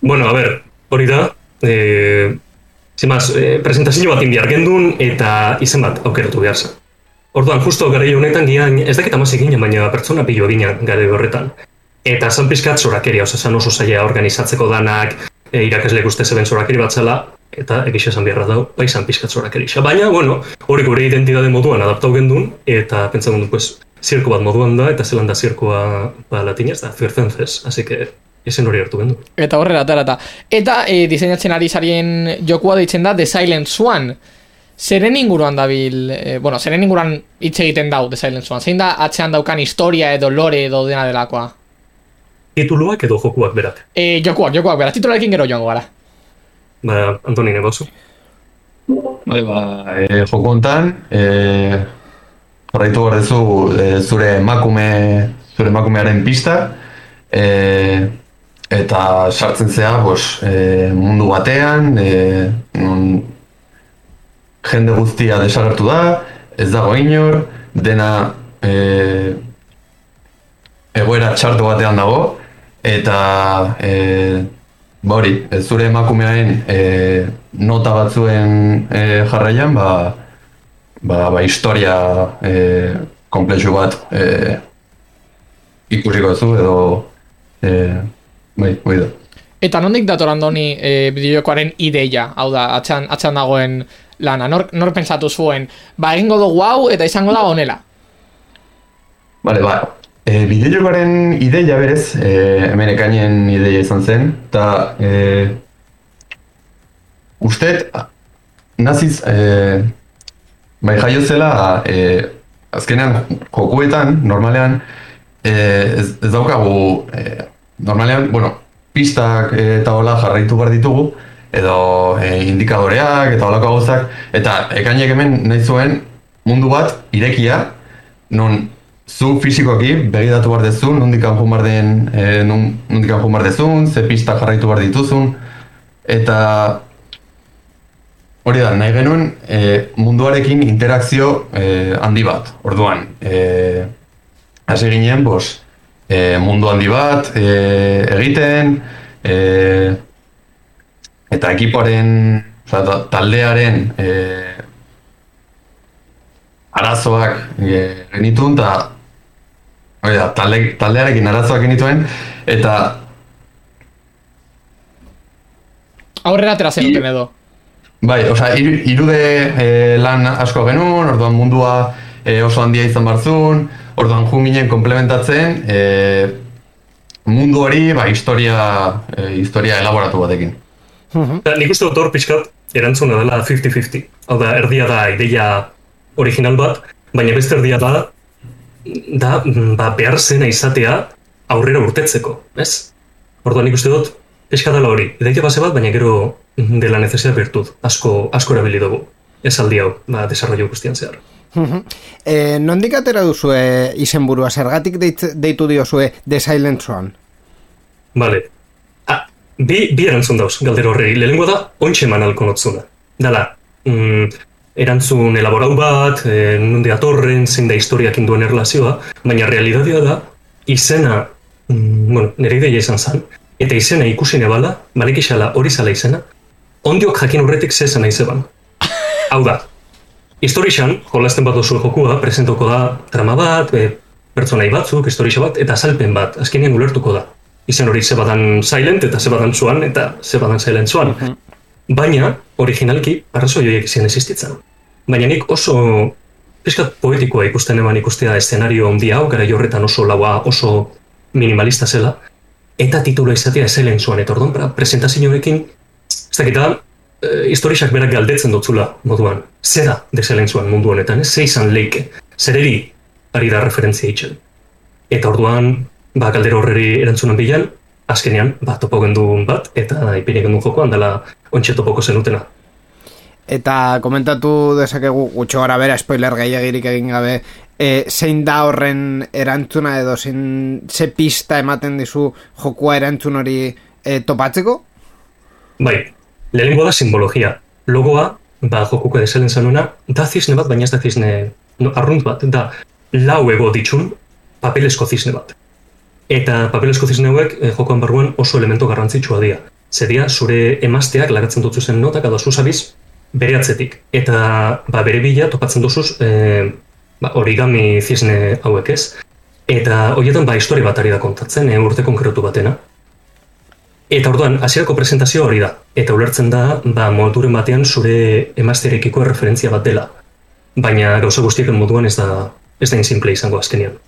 Bueno, a ver, hori da, eh, zimaz, eh, presentazio bat indiar gendun eta izen bat aukeratu behar zen. Orduan, justo gara honetan gian, ez dakit amaz egin, baina pertsona pilo ginen gara horretan. Eta zan pizkat zorakeria, oza, zan oso zaila organizatzeko danak, e, irakasleek uste zeben zorakeri bat zela, eta egixe esan beharra dau, bai zan pizkat zorakeri. Baina, bueno, hori gure identitate moduan adaptau gendun, eta pentsa gundu, pues, zirko bat moduan da, eta zelan da zirkoa ba, latinez da, circenses, así que esen hori hartu gendu. Eta horrela, eta, eta. Eta e, diseinatzen ari zarien jokua deitzen da The Silent Swan. Zeren inguruan dabil, e, bueno, zeren inguruan hitz egiten dau The Silent Swan? Zein da atzean daukan historia edo lore edo dena delakoa? Tituluak edo jokuak berak. E, jokuak, jokuak, bera, titularekin gero joango gara. Ba, Antoni negozu. Bai, ba, e, joko hontan, e, jarraitu behar duzu e, zure emakume, zure emakumearen pista, e, eta sartzen zea, bos, e, mundu batean, e, non jende guztia desagertu da, ez dago inor, dena e, egoera txartu batean dago, eta e, ba hori, zure emakumearen e, nota batzuen e, jarraian, ba, ba, ba historia e, komplexu bat e, ikusiko zu edo e, bai, bai da. Eta nondik dator andoni e, bideojokoaren ideia, hau da, atxan, atxan dagoen lana, nor, nor pensatu zuen, ba egingo dugu hau eta izango da honela. Bale, ba, e, bideojokoaren ideia berez, e, hemen ekainen ideia izan zen, eta e, ustet, naziz, e, bai jaio zela, e, azkenean jokuetan, normalean, e, ez, ez daukagu, e, normalean, bueno, pistak eta hola jarraitu behar ditugu, edo e, indikadoreak eta holako gauzak, eta ekainek hemen nahi zuen mundu bat irekia, non zu fisikoki begiratu behar dezu, nondik joan behar den, e, non, nondik joan behar dezun, ze pista jarraitu behar dituzun, eta hori da, nahi genuen e, munduarekin interakzio e, handi bat, orduan. E, hasi ginen, bos, e, mundu handi bat e, egiten, e, eta ekipoaren, oza, ta- taldearen e, arazoak e, genituen, eta hori da, talde, taldearekin arazoak genituen, eta Aurrera atera zenuten edo. Bai, osea, hiru- hirude e, lan asko genuen, orduan mundua e, oso handia izan barzun, orduan jun ginen komplementatzen e, mundu hori, ba, historia, e, historia elaboratu batekin. Da, nik uste dut hor pixkat erantzuna dela 50-50. Hau da, erdia da ideia original bat, baina beste erdia da, da mm, ba, behar zena izatea aurrera urtetzeko, ez? Orduan nik uste dut, pixka dela hori, ideia base bat, baina gero mm, de la necesidad virtud, asko, asko erabili dugu. Ez aldi hau, ba, desarrollo guztian zehar. E, nondik atera duzue izenburua, zergatik deit, deitu diozue The Silent Swan? Vale. Bi, bi erantzun dauz, galdera horrei. Lehenengo da, ontxe eman alko notzuna. Dala, mm, erantzun elaborau bat, e, nonde atorren, zein da historiak induen erlazioa, baina realitatea da, izena, mm, bueno, nire ideia izan zen, eta izena ikusi nebala, balekixala hori zala izena, ondiok jakin horretik zezen nahi zeban. Hau da, historixan, jolasten bat duzu jokua, presentoko da trama bat, e, pertsonai batzuk, historixa bat, eta azalpen bat, azkenean ulertuko da. Izen hori zebadan silent eta zebadan zuan eta zebadan silent zuan. Baina, originalki, arrazoi horiek izan existitzen. Baina nik oso pixkat poetikoa ikusten eman ikustea eszenario handia hau, gara horretan oso laua, oso minimalista zela, eta titula izatea eselen zuan, eta orduan, pra- presentazioekin, ez dakita, e, historisak berak galdetzen dutzula moduan. Zer da deselen zuan mundu honetan, ez? Ze izan leike. Zereri ari da referentzia itxen. Eta orduan, ba, galdera horreri erantzunan bilan, azkenean, ba, topo gendun bat, eta ipini gendun jokoan dela ontsa topoko zenutena. Eta komentatu dezakegu gutxo gara bera spoiler gehiagirik egin gabe e, zein da horren erantzuna edo zein ze pista ematen dizu jokua erantzun hori e, topatzeko? Bai, lehenengo da simbologia. Logoa, ba, jokuko deselen zanuna, da zizne bat, baina ez da zizne no, arrunt bat, da lau ego ditxun papelesko zizne bat. Eta papelesko zizne hauek eh, jokoan barruan oso elemento garrantzitsua dira. Zedia, zure emazteak lagatzen dut zuzen notak, edo zuzabiz, bere atzetik. Eta ba, bere bila topatzen duzuz e, ba, origami zizne hauek ez. Eta horietan ba, histori bat ari da kontatzen, e, urte konkretu batena. Eta orduan, hasierako presentazio hori da. Eta ulertzen da, ba, moduren batean zure emazterekiko referentzia bat dela. Baina gauza guztieken moduan ez da, ez da insimple izango azkenean.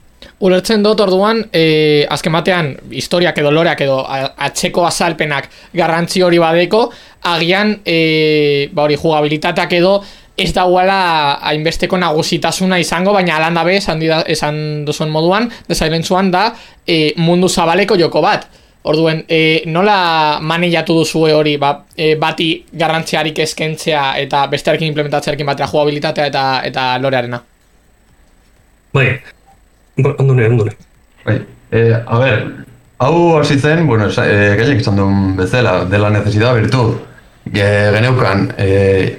Ulertzen dut orduan, e, azken batean, historiak edo loreak edo atxeko azalpenak garrantzi hori badeko, agian, e, ba hori, jugabilitateak edo ez dagoela hainbesteko nagusitasuna izango, baina alan dabe, esan, dida, esan duzuen moduan, desailentzuan da, e, mundu zabaleko joko bat. Orduen, e, nola maneiatu duzue hori, ba, e, bati garrantziarik eskentzea eta bestearekin implementatzearekin batera jugabilitatea eta, eta lorearena? Bai, Ba, ondone, ondone. Bai, e, a ber, hau hasi zen, bueno, esa- e, gaiek esan duen bezala, de la necesidad virtud. Ge, geneukan, e,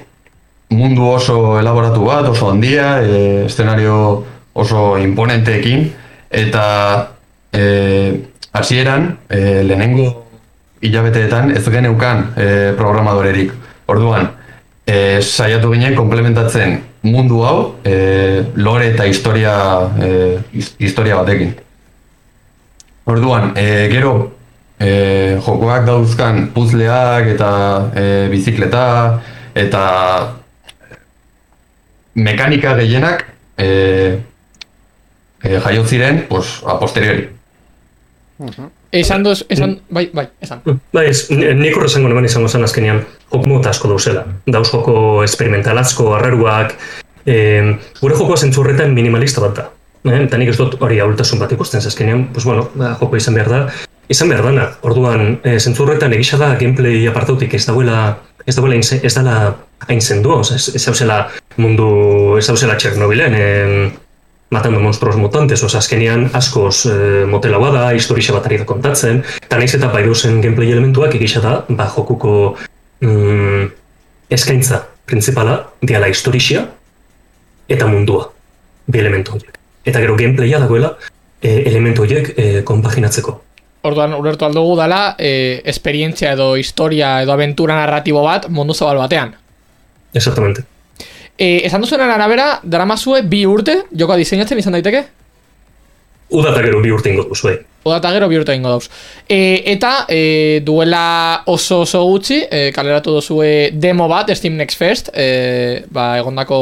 mundu oso elaboratu bat, oso handia, e, eszenario oso imponenteekin, eta e, hasieran, e, lehenengo hilabeteetan ez geneukan e, programadorerik. Orduan, e, saiatu ginen komplementatzen mundu hau e, lore eta historia, e, his- historia batekin. Orduan, e, gero e, jokoak dauzkan puzleak eta e, bizikleta eta mekanika gehienak e, e, jaio ziren pues, a posteriori. Esan duz, esan, bai, bai, esan. Bai, ez, nik horrezango neban izango zen azkenean, joko mota asko dauzela. Dauz joko experimentalazko, arraruak, e, gure jokoa zentzurretan minimalista bat da. Eh? Eta nik ez dut hori ahultasun bat ikusten, azkenean, pues bueno, da, joko izan behar da, izan behar dana. Orduan, e, zentzurretan egisa da gameplay apartautik ez dauela ez dauela hain, ze- ez dala hain zendua, ez, ez mundu, ez dauzela Txernobilen, e, matando monstruos mutantes, oza, azkenean askoz e, motela da, historia bat ari da kontatzen, eta naiz eta bai dauzen gameplay elementuak egisa da, ba, jokuko mm, eskaintza principala, diala historia eta mundua, bi elementu horiek. Eta gero gameplaya dagoela, e, elementu horiek e, konpaginatzeko. Orduan ulertu aldugu dala, e, esperientzia edo historia edo aventura narratibo bat mundu zabal batean. Exactamente. E, esan duzuen arabera, daramazue bi urte, jokoa diseinatzen izan daiteke? Uda eta gero bi urte ingo duzu, eta gero bi urte egingo dauz. E, eta e, duela oso oso gutxi, e, kaleratu duzue demo bat, Steam Next Fest, e, ba, egondako,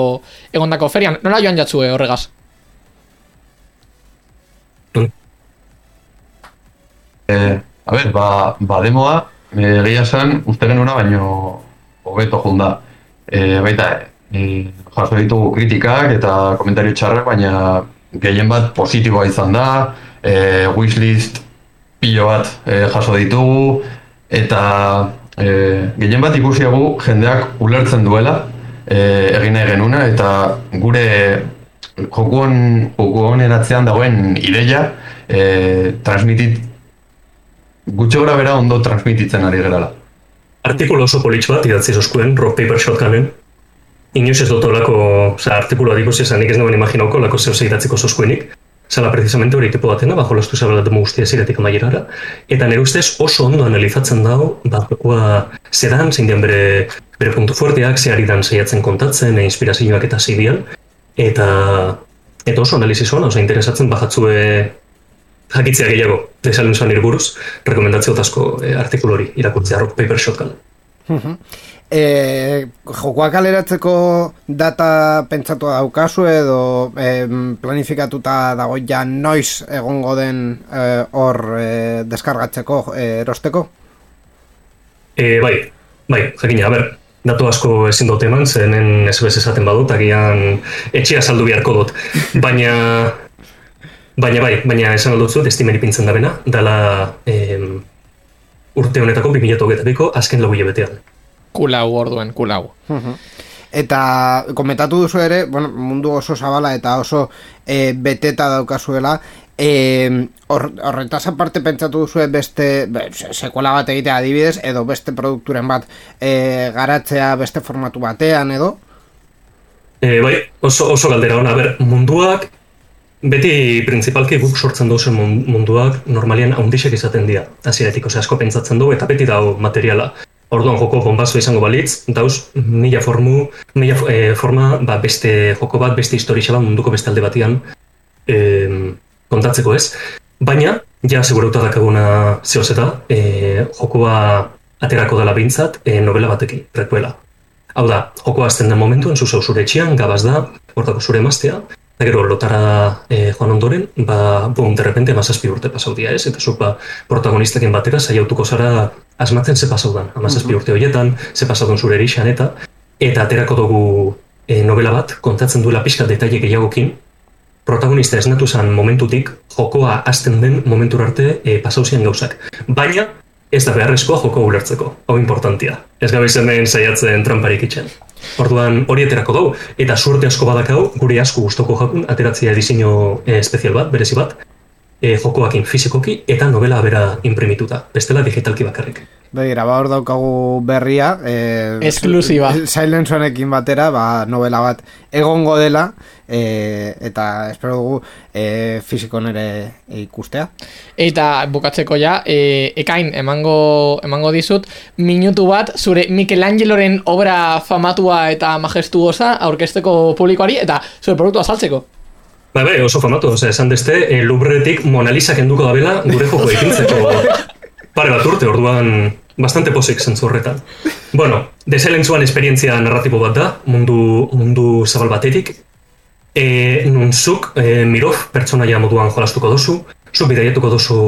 egondako ferian. Nola joan jatzue horregaz? E, a ber, ba, ba demoa, e, egia esan, uste genuna baino hobeto junda. E, baita, e, jaso ditugu kritikak eta komentario txarrak, baina gehien bat positiboa izan da, e, wishlist pilo bat e, jaso ditugu, eta e, gehien bat ikusiagu jendeak ulertzen duela e, egin nahi genuna, eta gure jokuon, jokuon eratzean dagoen ideia e, transmitit gutxo gora bera ondo transmititzen ari gerala. Artikulu oso politx bat idatzi zoskuen, rock paper shotgunen. Inoiz ez dut olako, oza, artikulu bat ikusi esan nik ez nagoen imaginauko, olako zeu idatziko zoskuenik. Zala precisamente hori tipo batena, bajo lastu zabela demo guztia ziretik amaierara. Eta nire ustez oso ondo analizatzen dago, ba, zedan, zein dian bere, bere puntu fuerteak, ze ari dan saiatzen kontatzen, e, inspirazioak eta zidian. Eta, eta oso analiziz ona, oza, interesatzen bajatzue jakitzea gehiago, desalen zuen irburuz, rekomendatzeo asko e, artikulu hori irakurtzea rock paper shotgun. E, jokoak kaleratzeko data pentsatu daukazu edo e, planifikatuta dago ja noiz egongo den e, hor e, deskargatzeko, e, erosteko? E, bai, bai, jakina, a ber, datu asko ezin dut eman, zenen ez bez esaten badut, agian etxea saldu beharko dut. Baina, Baina bai, baina esan alduzu, testimeri pintzen da bena, dala em, urte honetako 2022ko azken lau hilabetean. Kulau orduen, kulau. Eta komentatu duzu ere, bueno, mundu oso zabala eta oso e, beteta daukazuela, e, hor, horretaz aparte pentsatu duzu beste be, se- sekuela bat egitea adibidez, edo beste produkturen bat e, garatzea beste formatu batean, edo? E, bai, oso, oso galdera hona, ber, munduak, beti principalki guk sortzen dozen mun- munduak normalian haundixek izaten dira. Hasieratik, ose asko pentsatzen dugu eta beti dago materiala. Orduan joko bombazo izango balitz, dauz mila formu, mila eh, forma ba, beste joko bat, beste historia bat munduko beste alde batean em, kontatzeko ez. Baina, ja segurauta dakaguna zehoz eta, e, jokoa aterako dela bintzat e, novela batekin, prekuela. Hau da, jokoa azten den momentuan, zuzau zure etxean, gabaz da, hortako zure emaztea, eta gero lotara e, joan ondoren, ba, bum, de repente, mazazpi urte pasau dira ez, eta zuk ba, protagonistakin batera saiautuko zara asmatzen ze pasau dan, amazazpi urte horietan, ze pasau dan zure erixan, eta eta aterako dugu e, novela bat, kontatzen duela pixka detaile gehiagokin, protagonista esnatu zen momentutik, jokoa hasten den momentur arte e, pasau ziren gauzak. Baina, ez da beharrezkoa joko ulertzeko, hau importantia. Ez gabe izan den saiatzen tramparik itxen. Orduan hori aterako dugu, eta suerte asko badakau, guri asko gustoko jakun, ateratzea diseño e, espezial bat, berezi bat, e, jokoakin fizikoki eta novela bera imprimituta, bestela digitalki bakarrik. Begira, ba hor daukagu berria e, Esklusiba. Silence Onekin batera, ba, novela bat egongo dela e, eta espero dugu e, fiziko nere ikustea Eta bukatzeko ja, e, ekain emango, emango dizut, minutu bat zure Michelangeloren obra famatua eta majestuosa aurkesteko publikoari eta zure produktua saltzeko. Bai, bai, oso famatu, osea, esan deste, e, Louvretik Mona Lisa kenduko dabela gure joko ekintzeko pare bat urte, orduan bastante posik zentzu horretan. Bueno, deselentzuan esperientzia narratibo bat da, mundu, mundu zabal batetik, e, nun zuk, e, Mirov pertsonaia moduan jolastuko dozu, zuk bidaiatuko dozu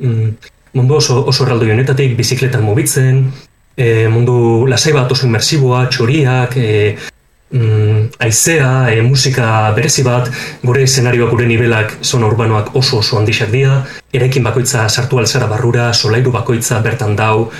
mm, mundu oso, oso erraldoi honetatik, bizikletan mugitzen, e, mundu lasai bat oso inmersiboa, txoriak, e, mm, aizea, e, musika berezi bat, gure eszenarioak, gure nivelak, zona urbanoak oso oso handixak dira, eraikin bakoitza sartu alzara barrura, solairu bakoitza bertan dau,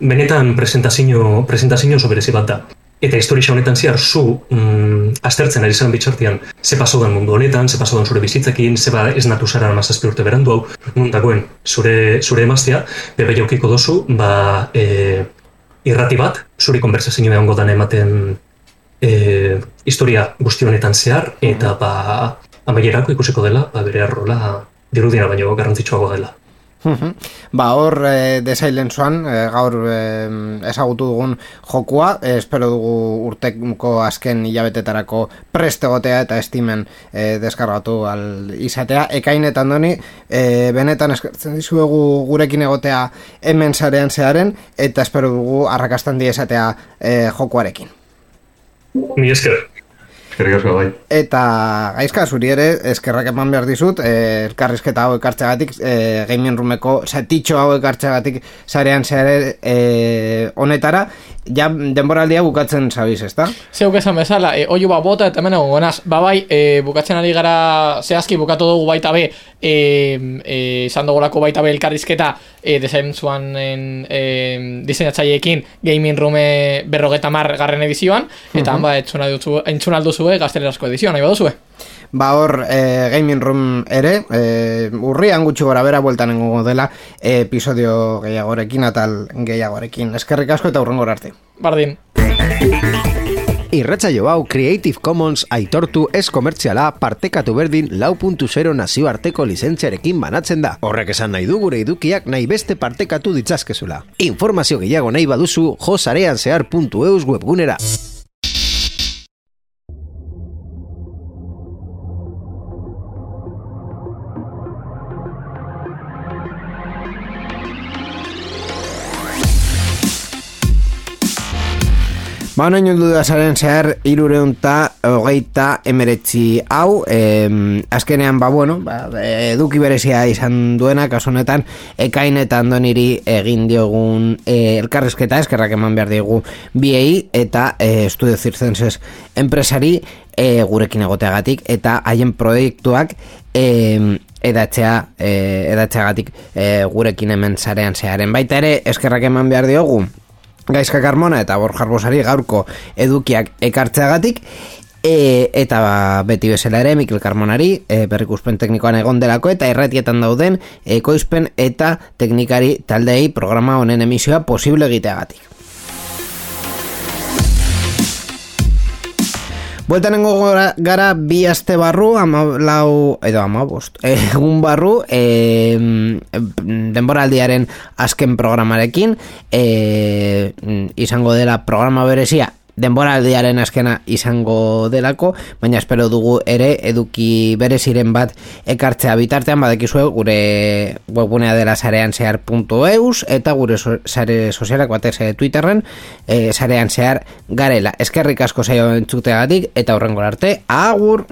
benetan presentazio, presentazio oso berezi bat da. Eta historia honetan zehar zu mm, aztertzen ari zaren bitxartian ze paso den mundu honetan, ze paso den zure bizitzekin, ze ba ez natu zara mazazpi urte berandu hau, nun dagoen zure, zure emaztea, bebe jaukiko dozu, ba, e, irrati bat, zuri konversazio egongo dan ematen e, historia guzti honetan zehar, eta ba, amaierako ikusiko dela, ba, bere arrola dirudina baino garrantzitsuagoa dela. Ba hor e, The Silence One e, gaur e, ezagutu dugun jokua e, espero dugu urteko azken hilabetetarako prest egotea eta estimen e, deskargatu al izatea. Ekain eta e, benetan eskertzen dizuegu gurekin egotea hemen zarean zearen eta espero dugu arrakastan die esatea e, jokuarekin Mi esker. Eskerrik asko bai. Eta gaizka zuri ere eskerrak eman behar dizut eh, elkarrizketa hau ekartzeagatik eh, gaming roomeko satitxo hau ekartzeagatik zarean zehare eh, honetara ja denboraldia bukatzen zabiz, ezta? Zeuk esan bezala, e, oiu bat bota eta hemen egon gonaz. Ba bai, e, bukatzen ari gara zehazki bukatu dugu baita be, e, e, izan dugulako baita be elkarrizketa e, desentzuanen e, diseinatzaileekin Gaming Room berrogeta mar garren edizioan, eta han ba, entzuna duzu, entzuna alduzue gaztelerazko edizioan, nahi baduzue. Ba hor eh, gaming room ere eh, urrian gutxi gora bera bueltan engongo dela eh, episodio gehiagorekin atal gehiagorekin eskerrik asko eta hurrengor arte Bardin. Irratsaio hau Creative Commons aitortu ez komertziala partekatu berdin lau puntu zero nazioarteko lizentziarekin banatzen da. Horrek esan nahi du gure edukiak nahi beste partekatu ditzazkezula. Informazio gehiago nahi baduzu josareanzear.eus webgunera. Ba, noin heldu da zaren zehar irureunta hogeita emeretzi hau em, azkenean, ba, bueno, ba, eduki berezia izan duena, kasu honetan ekain eta andoniri egin diogun e, elkarrezketa, eskerrak eman behar diegu biei eta e, Studio Circenses enpresari e, gurekin egoteagatik eta haien proiektuak e, edatzea, edatzeagatik e, gurekin hemen zarean zearen. Baita ere, eskerrak eman behar diogu, Gaizka Carmona eta Borja Arbosari gaurko edukiak ekartzeagatik e, eta ba, beti bezala ere Mikel Carmonari e, berrikuspen teknikoan egon delako eta erratietan dauden ekoizpen eta teknikari taldei programa honen emisioa posible egiteagatik. Bueltan gara, bi aste barru, ama lau, edo ama bost, egun barru, e, denboraldiaren azken programarekin, e, izango dela programa berezia, denboraldiaren azkena izango delako, baina espero dugu ere eduki bereziren bat ekartzea bitartean badekizue gure webgunea dela sarean zehar.eus eta gure so, sare sozialak batez Twitterren e, sarean zehar garela. Eskerrik asko zaio entzuteagatik eta horrengo arte, agur!